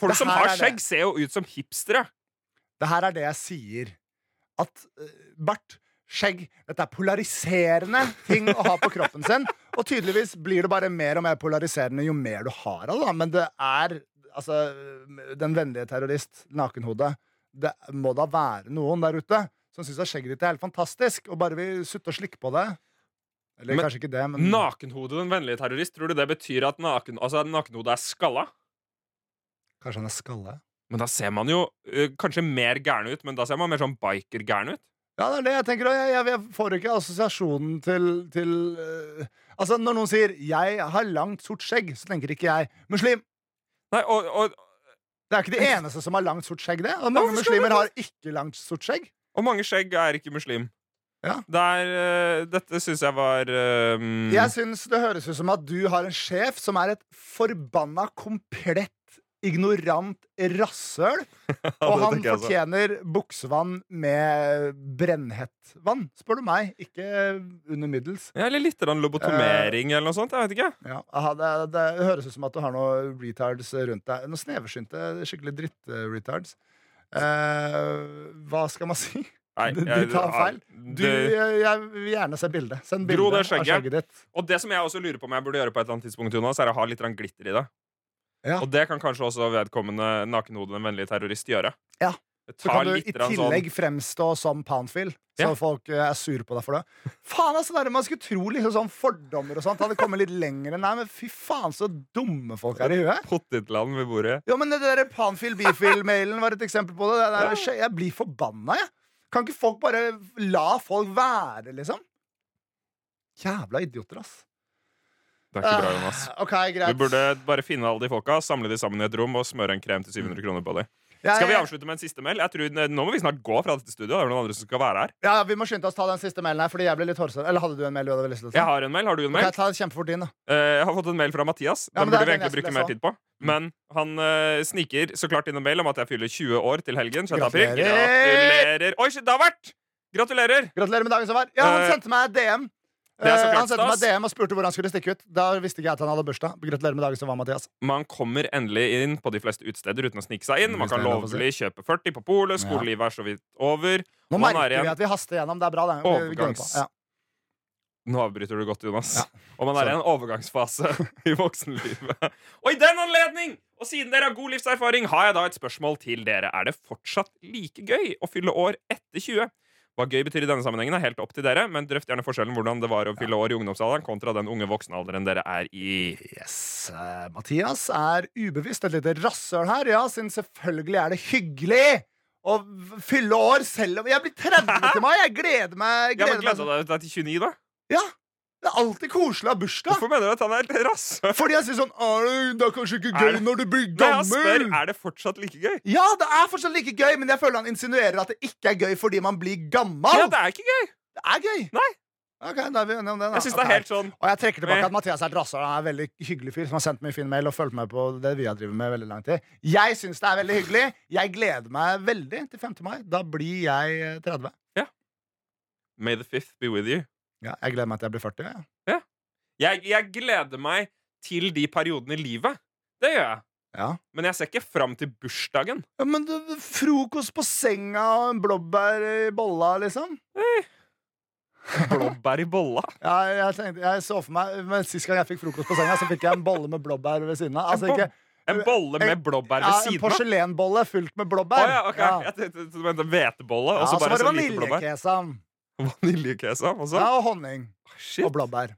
Folk som har skjegg, ser jo ut som hipstere. Det her er det jeg sier. At uh, bart, skjegg Dette er polariserende ting å ha på kroppen sin. Og tydeligvis blir det bare mer og mer polariserende jo mer du har av det. Men det er altså Den vennlige terrorist, nakenhodet. Det må da være noen der ute som syns skjegget ditt er helt fantastisk, og bare vil sutte og slikke på det. Eller Men- kanskje ikke det, men Nakenhodet, den vennlige terrorist, tror du det betyr at naken, altså, nakenhodet er skalla? kanskje han er skalla. Men da ser man jo uh, kanskje mer gæren ut, men da ser man mer sånn biker-gæren ut. Ja, det er det jeg tenker. Og jeg, jeg, får ikke assosiasjonen til, til uh, Altså, når noen sier 'jeg har langt, sort skjegg', så tenker ikke jeg muslim. Nei, og, og, Det er ikke de eneste som har langt, sort skjegg, det. Og mange muslimer har ikke langt, sort skjegg. og mange skjegg er ikke muslim. Ja. Det er, eh, dette syns jeg var mm, Jeg syns det høres ut som at du har en sjef som er et forbanna komplett ignorant rasshøl. [laughs] Og han fortjener buksevann med brennhett vann, spør du meg. Ikke under middels. ja, Eller litt lobotomering eller noe sånt. Jeg vet ikke. Ja, aha, det, det høres ut som at du har noen retards rundt deg. Noen sneversynte, skikkelig dritt-retards. hva skal man si? Nei, De- [laughs] du tar feil. Du, jeg, vil gjerne se bilde. Send bilde av skjegget ditt. Og det som jeg også lurer på om jeg burde gjøre på et eller annet tidspunkt, Jonas, er å ha litt glitter i det. Ja. Og det kan kanskje også vedkommende nakenhodet en vennlig terrorist gjøre. Ja. Så kan du i tillegg sånn fremstå som panfil, så Ja. folk eh, er sur på deg for det. Faen, altså, det er, Man skulle tro liksom sånn fordommer og sånt hadde kommet litt lenger. Nei, men fy faen, så dumme folk er i huet. [laughs] potetland vi bor i. Jo, men det der Panfil Bifil-mailen var et eksempel på det. det der, Jeg blir forbanna, jeg. Kan ikke folk bare la folk være, liksom? Jævla idioter, ass. Det er ikke bra, Jonas. Ah, OK, Vi Du burde bare finne alle de folka, samle de sammen i et rom og smøre en krem til 700 kroner på dem. Ja, Skal vi avslutte med en siste mail? Jeg tror, nå må vi snart gå fra dette studioet. Det er noen andre som skal være her. Ja, Vi må skynde oss ta den siste mailen her, fordi jeg ble litt hårsår. Eller hadde du en mail du hadde lyst til å Jeg har en mail. Har du en mail? ta det kjempefort inn, da. Eh, Jeg har fått en mail fra Mathias. Den ja, burde vi egentlig bruke mer tid på. Men han uh, sniker så klart inn en mail om at jeg fyller 20 år til helgen. Gratulerer! Gratulerer! Oi, shit, det har vært! Gratulerer! Gratulerer med dagen som var. Ja, han Eh, sendte meg DM. Han sendte meg. DM og spurte hvor han skulle stikke ut. Da visste ikke jeg at han hadde bursdag. Gratulerer med dagen som var, Mathias. Man kommer endelig inn på de fleste utesteder uten å snike seg inn. Man kan lovlig kjøpe 40 på polet. Skolelivet er så vidt over. Nå Man er merker vi at vi haster gjennom. Det er bra, det. Overgangs- Ja. Nå avbryter du godt, Jonas. Ja. Og man er i en overgangsfase [laughs] i voksenlivet. Og i den anledning, og siden dere har god livserfaring, har jeg da et spørsmål til dere. Er det fortsatt like gøy å fylle år etter 20? Hva gøy betyr i denne sammenhengen, er helt opp til dere, men drøft gjerne forskjellen hvordan det var å fylle år i ungdomsalderen kontra den unge voksenalderen dere er i. Yes. eh, Mathias er ubevisst et lite rasshøl her, ja, siden selvfølgelig er det hyggelig å fylle år selv om Jeg blir 30 til meg! Jeg gleder meg. [laughs] Ja, Gleder men gleder du deg til 29, da? Ja, Det er alltid koselig å ha bursdag. Hvorfor mener du at han er helt rasshøl? Fordi jeg sier sånn «Å, Det er kanskje ikke gøy det- når du blir Nei, jeg spør, gammel. er det fortsatt like gøy? Ja, det er fortsatt like gøy, men jeg føler han insinuerer at det ikke er gøy fordi man blir gammel. Ja, det er ikke gøy. Det er gøy. Nei. Ok, da er vi enige om det, da. Jeg synes okay. det er helt sånn Og jeg trekker tilbake Eh. at Mathias er et rasshøl. Han er en veldig hyggelig fyr som har sendt meg fin mail og fulgt med på det vi har drevet med veldig lang tid. Jeg syns det er veldig hyggelig. Jeg gleder meg veldig til 5. mai. Da blir jeg 30. Ja. May the fifth be with you. Ja, jeg gleder meg til jeg blir 40. Ja. Jeg, jeg gleder meg til de periodene i livet. Det gjør jeg. Ja. Men jeg ser ikke fram til bursdagen. Ja, men du, frokost på senga og en blåbær i bolla, liksom? [laughs] Blåbær i bolla. Ja, jeg, tenkte, jeg så for meg Men Sist gang jeg fikk frokost på senga, så fikk jeg en bolle med blåbær ved siden av. Altså En ikke En bolle med blåbær ved ja, En porselenbolle fylt med blåbær. blåbær. ja, okay. Ja. Jeg tenkte hvetebolle, Ja, og så så bare var det så blåbær. [laughs] vaniljekesam. Også? Ja, og honning. Shit. Og blåbær.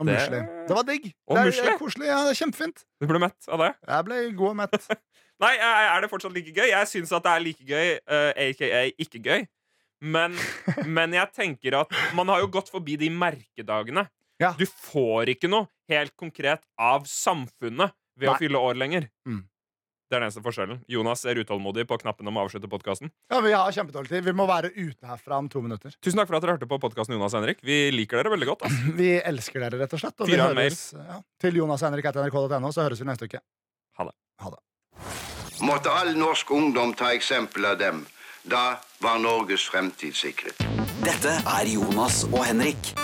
Og Det- musli. Det var digg. Og det er, musli? koselig. Ja, det er kjempefint. Du ble mett av det? Jeg ble god og mett. [laughs] Nei, er det fortsatt like gøy? Jeg syns at det er like gøy, uh, aka ikke gøy. Men, [laughs] men jeg tenker at man har jo gått forbi de merkedagene. Ja. Du får ikke noe helt konkret av samfunnet ved å fylle år lenger. Mm. Det er den eneste forskjellen. Jonas er utålmodig på knappen om å avslutte podkasten. Ja, Vi har kjempedårlig tid. Vi må være ute herfra om to minutter. Tusen takk for at dere hørte på podkasten Jonas og Henrik. Vi liker dere veldig godt. Altså. [clears throat] Vi elsker dere, rett og slett. Og vi høres ja, til Jonas høres Henrik til jonashenrik.nrk.no, så høres vi neste uke. Ha det. Ha det. Måtte all norsk ungdom ta eksempel av dem. Da var Norges fremtid sikret. Dette er Jonas og Henrik.